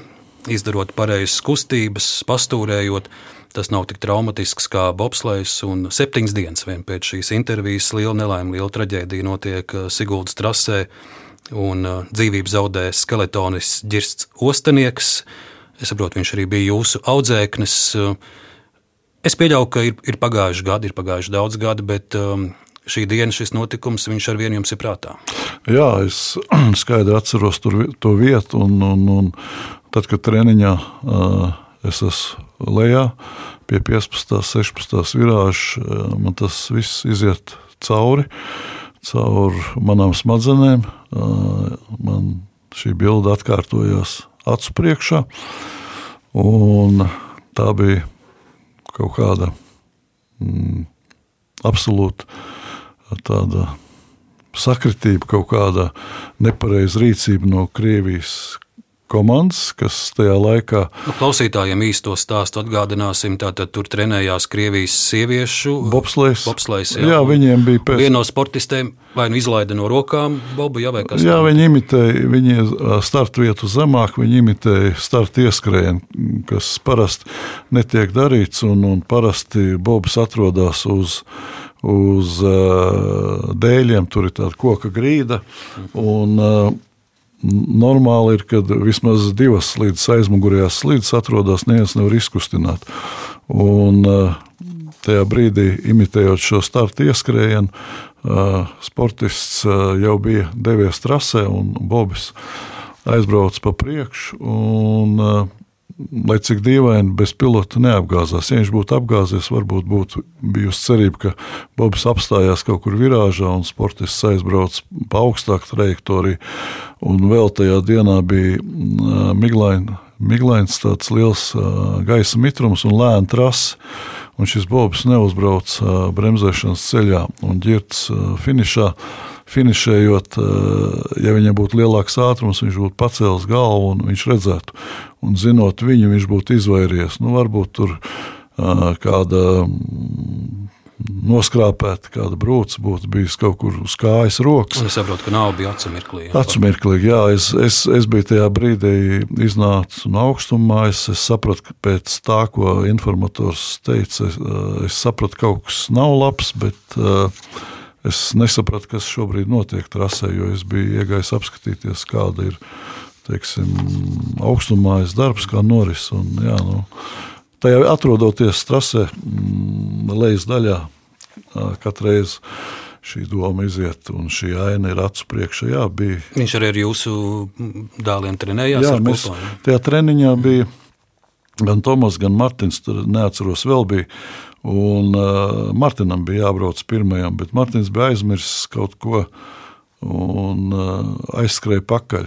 izdarot pareizas kustības, pastūrējot. Tas nav tik traumatisks kā bobslēgs, un septiņas dienas pēc šīs intervijas liela nelaime, liela traģēdija notiek uh, Siguldas trasē, un uh, dzīvību zaudē skeletonis Girsts Ostenieks. Es saprotu, viņš arī bija jūsu audzēknis. Es pieļauju, ka ir, ir pagājuši gadi, ir pagājuši daudz gadi, bet um, šī diena, šis notikums, viņš ar vienu jums ir prātā. Jā, es skaidri atceros tur, to vietu, un, un, un tad, kad treniņā es esmu lejā pie 15. 16. virāža. Man tas viss iziet cauri, caur manām smadzenēm. Man šī bilde atkārtojās acu priekšā. Tā bija kaut kāda mm, absolūta tāda sakritība, kaut kāda nepareiza rīcība no Krievijas komandas, kas tajā laikā. Nu, klausītājiem īsto stāstu atgādināsim. Tātad tur trenējās Krievijas sieviešu bobslēgs. bobslēgs jā. jā, viņiem bija pēc. Viena no sportistēm vai nu izlaida no rokām bobu, jā, vai kas jā, viņi imitēja, viņi startu vietu zemāk, viņi imitēja startu ieskrējienu, kas parasti netiek darīts, un, un parasti bobs atrodas uz uz uh, dēļiem, tur ir tāda koka grīda. Un, uh, Normāli ir, kad vismaz divas slīdes aizmugurējās slīdes atrodas, neviens nevar izkustināt. Un, tajā brīdī, imitējot šo startu ieskrējienu, sportists jau bija devies trasē un Bobis aizbraucis pa priekšu. Lai cik dīvaini, bez pilota neapgāzās. Ja viņš būtu apgāzies, varbūt būtu bijusi cerība, ka Bobs apstājās kaut kur virāžā un sportists aizbrauc pa augstāku trajektoriju. Un vēl tajā dienā bija miglaina. Miglains tāds liels gaisa mitrums un lēna trasa, un šis bobs neuzbrauc uh, bremzēšanas ceļā un uh, finišā. Uh, finišējot, eh, ja viņam būtu lielāks ātrums, viņš būtu pacēlis galvu un viņš redzētu. Un zinot viņu, viņš būtu izvairījies. Nu, varbūt tur eh, kāda mm, noskrāpēta, kāda brūce būtu bijusi kaut kur uz kājas rokas. Es saprotu, ka nav bija acumirklīgi. Acumirklīgi, jā. Es, es, es biju tajā brīdī iznācis no augstumā. Es, es sapratu, ka pēc tā, ko informators teica, es, eh, es sapratu, ka kaut kas nav labs, bet uh, Es nesapratu, kas šobrīd notiek trasē, jo es biju iegājis apskatīties, kāda ir teiksim, augstumājas darbs, kā noris. Un, jā, nu, tajā atrodoties trasē, mm, lejas daļā, katru reizi šī doma iziet, un šī aina ir acu priekšā. Jā, bija. Viņš arī ar jūsu dēliem trenējās. Jā, mēs kopā, tajā treniņā bija gan Tomas, gan Martins, tur neatceros vēl bija. Un uh, Martinam bija jābrauc pirmajam, bet Martins bija aizmirsis kaut ko un uh, aizskrēja pakaļ.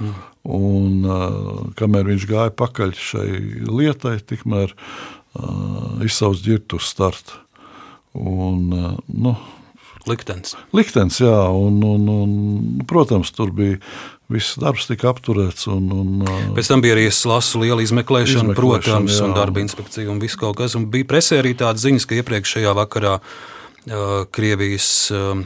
Mm. Un, uh, kamēr viņš gāja pakaļ šai lietai, tikmēr uh, izsauc ģirtu uz startu. Un, uh, nu, Liktenis. Liktenis, jā, un, un, un, protams, tur bija viss darbs tika apturēts. Un, un, Pēc tam bija arī lasu liela izmeklēšana, izmeklēšana protams, jā. un darba inspekcija un viss kaut kas. Un bija presē arī tādas ziņas, ka iepriekšējā vakarā uh, Krievijas uh,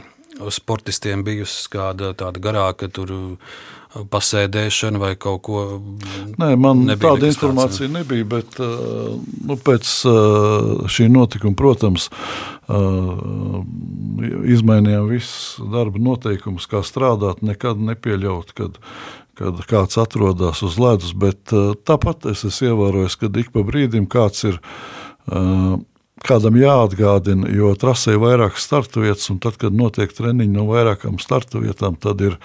sportistiem bijusi kāda tāda garāka tur. Uh, pasēdēšana vai kaut ko? Nē, man tāda informācija tāds, nebija, bet nu, pēc šī notikuma, protams, izmainījām visus darba noteikumus, kā strādāt, nekad nepieļaut, kad, kad kāds atrodas uz ledus, bet tāpat es esmu ievērojis, ka ik pa brīdim kāds ir kādam jāatgādina, jo trasē ir vairākas startu vietas, un tad, kad notiek treniņi no vairākām startu vietām, tad ir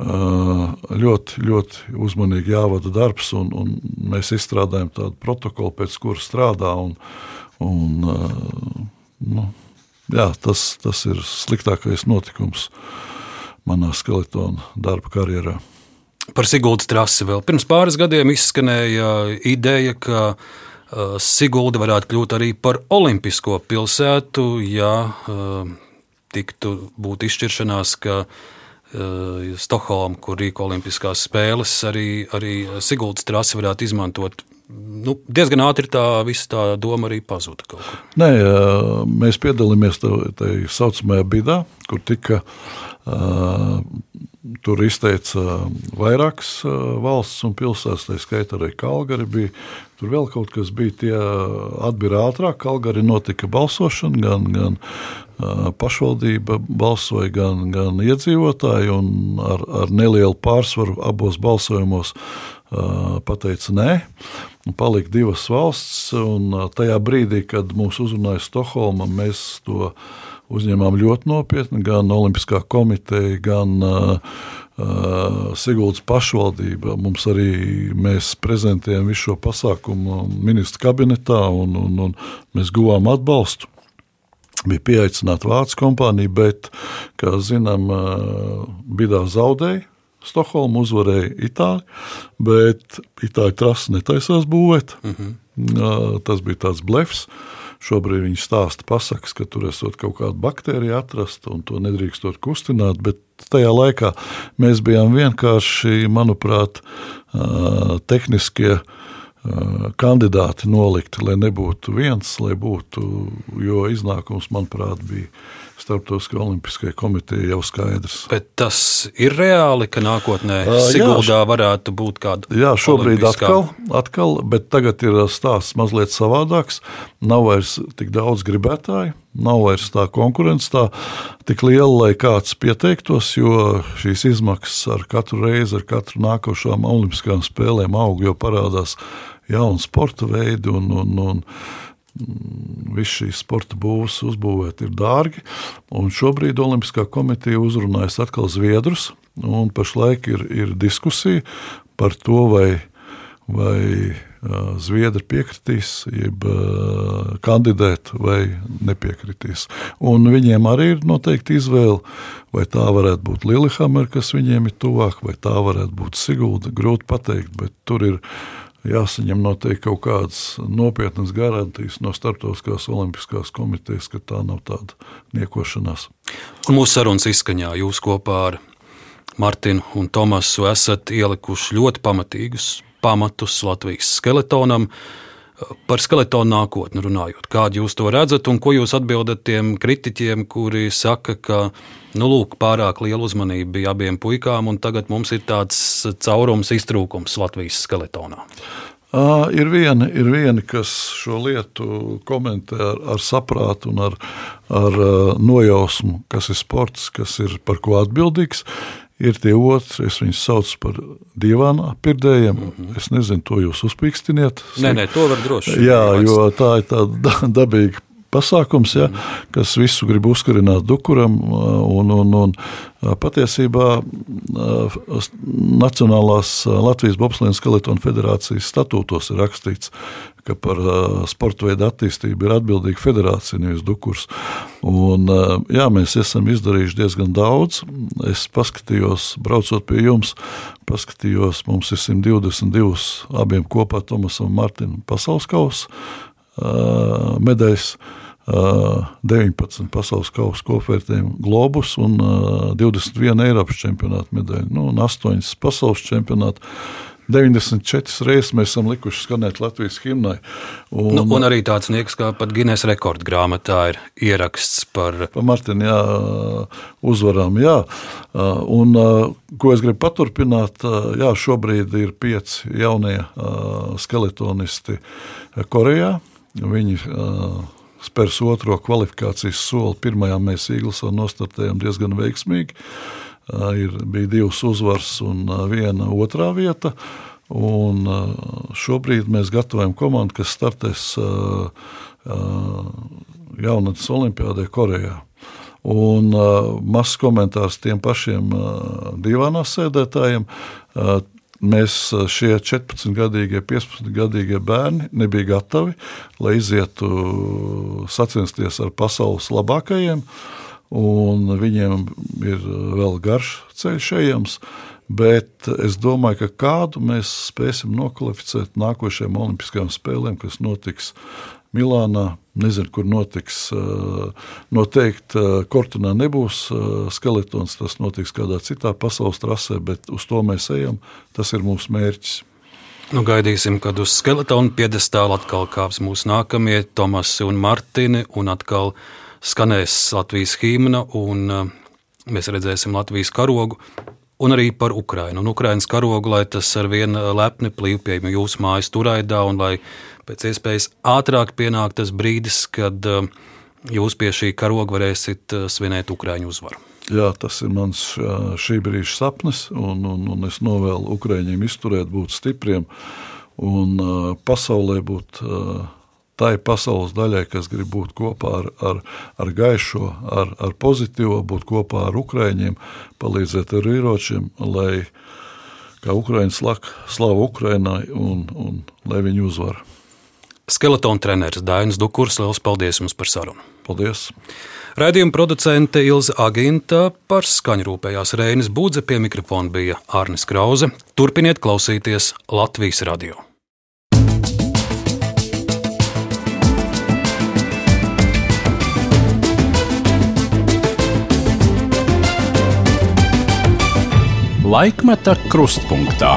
ļoti, ļoti uzmanīgi jāvada darbs, un, un mēs izstrādājam tādu protokolu, pēc kuras strādā. Un, un, nu, jā, tas, tas ir sliktākais notikums manā skeletona darba karjerā. Par Siguldas trasi vēl pirms pāris gadiem izskanēja ideja, ka uh, Sigulda varētu kļūt arī par olimpisko pilsētu, ja uh, tiktu būt izšķiršanās, ka Eh, Stokholma, kur rīko Olimpiskās spēles, arī, arī Siguldas trasi varētu izmantot. Nu, diezgan ātri tā visa tā doma arī pazuda. Nē, mēs piedalījāmies tajā saucamajā bidā, kur tika Tur izteica vairākas valsts un pilsētas, tā skaitā arī Kalgari. Bija. Tur vēl kaut kas bija, tie atbīra ātrāk. Kalgari notika balsošana, gan, gan pašvaldība balsoja, gan, gan iedzīvotāji. Ar, ar nelielu pārsvaru abos balsojumos pateica nē. Palika divas valsts, un tajā brīdī, kad mūs uzrunāja Stokholma, mēs to uzņēmām ļoti nopietni gan Olimpiskā komiteja, gan uh, Siguldas pašvaldība. Mums arī mēs prezentējam visu šo pasākumu ministra kabinetā, un, un, un mēs guvām atbalstu. Bija pieaicināta Vācijas kompānija, bet, kā zinām, Bidā zaudēja. Stokholma uzvarēja Itāļu, bet Itāļu trasi netaisās būvēt. Mm -hmm. Tas bija tāds blefs. Šobrīd viņi stāsta pasakas, ka tur esot kaut kāda baktērija atrasta un to nedrīkstot kustināt, bet tajā laikā mēs bijām vienkārši, manuprāt, tehniskie kandidāti nolikti, lai nebūtu viens, lai būtu, jo iznākums, manuprāt, bija Starptautiskajai olimpiskajai komitejai jau skaidrs. Bet tas ir reāli, ka nākotnē uh, Siguldā jā, varētu būt kāda. Jā, šobrīd atkal, atkal, bet tagad ir stāsts mazliet savādāks. Nav vairs tik daudz gribētāju, nav vairs tā konkurence tā tik liela, lai kāds pieteiktos, jo šīs izmaksas ar katru reizi, ar katru nākošām olimpiskajām spēlēm aug, jo parādās jauni sporta veidi un, un, un Viss šīs sporta būvs uzbūvēt ir dārgi. Šobrīd Olimpiskā komiteja uzrunājas atkal Zviedrus. Pašlaik ir, ir diskusija par to, vai, vai Zviedri piekritīs, jeb kandidēt vai nepiekritīs. Un viņiem arī ir noteikti izvēle, vai tā varētu būt Lillehammer, kas viņiem ir tuvāk, vai tā varētu būt Sigulda. Grūti pateikt, bet tur ir jāsaņem noteikti kaut kādas nopietnas garantijas no Startautiskās Olimpiskās komitejas, ka tā nav tāda niekošanās. Un mūsu sarunas izskaņā jūs kopā ar Martinu un Tomasu esat ielikuši ļoti pamatīgus pamatus Latvijas skeletonam. Par skeletonu nākotni runājot, kādu jūs to redzat un ko jūs atbildat tiem kritiķiem, kuri saka, ka nu, lūk, pārāk liela uzmanība bija abiem puikām, un tagad mums ir tāds caurums, iztrūkums Latvijas skeletonā? Uh, ir, vieni, ir vieni, kas šo lietu komentē ar, ar saprātu un ar, ar uh, nojausmu, kas ir sports, kas ir par ko atbildīgs. Ir tie otri, es viņus saucu par divām pirdējiem. Mm -hmm. Es nezinu, to jūs uzpīkstiniet. Nē, nē, to var droši. Jā, jo tā ir tāda dabīga pasākums, ja, kas visu grib uzkarināt dukuram. Un, un, un, patiesībā Nacionālās Latvijas Bobslēnas Skeletona federācijas statūtos ir rakstīts, ka par sporta veidu attīstību ir atbildīga federācija, nevis dukurs. Un, jā, mēs esam izdarījuši diezgan daudz. Es paskatījos, braucot pie jums, paskatījos, mums ir 122 abiem kopā Tomasam Martinam pasaules kausa medaļas. 19 pasaules kausa kopvērtējumu globus un 21 Eiropas čempionāta medaļu, nu, un 8 pasaules čempionāta. 94 reizes mēs esam likuši skanēt Latvijas himnai. Un, nu, un arī tāds nieks, kā pat Guinness rekordu grāmatā ir ieraksts par, par Martina jā, uzvarām. Jā. Un, ko es gribu paturpināt, jā, šobrīd ir pieci jaunie skeletonisti Korejā. Viņi uh, spērs otro kvalifikācijas soli. Pirmajā mēs Īglesā nostartējām diezgan veiksmīgi. Uh, ir, bija divas uzvaras un uh, viena otrā vieta. Un, uh, šobrīd mēs gatavojam komandu, kas startēs uh, uh, jaunatnes olimpiādē Korejā. Un uh, mazs komentārs tiem pašiem uh, divām sēdētājiem. Uh, Mēs šie 14-gadīgie, 15-gadīgie bērni nebija gatavi, lai izietu sacensties ar pasaules labākajiem. Viņiem ir vēl garš ceļš ejams, bet es domāju, ka kādu mēs spēsim nokvalificēt nākošajām Olimpiskajām spēlēm, kas notiks Milānā. Nezinu, kur notiks. Noteikti Kortunā nebūs skeletons. Tas notiks kādā citā pasaules trasē, bet uz to mēs ejam. Tas ir mūsu mērķis. Nu, gaidīsim, kad uz skeletona piedestāla atkal kāps mūsu nākamie Tomasi un Martini, un atkal skanēs Latvijas himna, un mēs redzēsim Latvijas karogu, un arī par Ukrainu. Un Ukrainas karogu, lai tas ar vienu lepni plīv pie jūsu mājas turaidā, un lai pēc iespējas ātrāk pienāk tas brīdis, kad uh, jūs pie šī karoga varēsiet uh, svinēt Ukrāņu uzvaru. Jā, tas ir mans uh, šī brīža sapnis, un, un, un es novēlu Ukrāņiem izturēt, būt stipriem un pasaulē būt tai pasaules daļai, kas grib būt kopā ar, ar, ar gaišo, ar, ar pozitīvo, būt kopā ar Ukrāņiem, palīdzēt ar ieročiem, lai kā Ukrāņi slava Ukrainai un, un lai viņi uzvar. Skeletona treneris Dainis Dukurs, liels paldies jums par sarunu. Paldies! Radījuma producente Ilza Aginta par skaņu rūpējās Reinas Budze, pie mikrofona bija Arnis Krause. Turpiniet klausīties Latvijas radio! Laikmeta krustpunktā.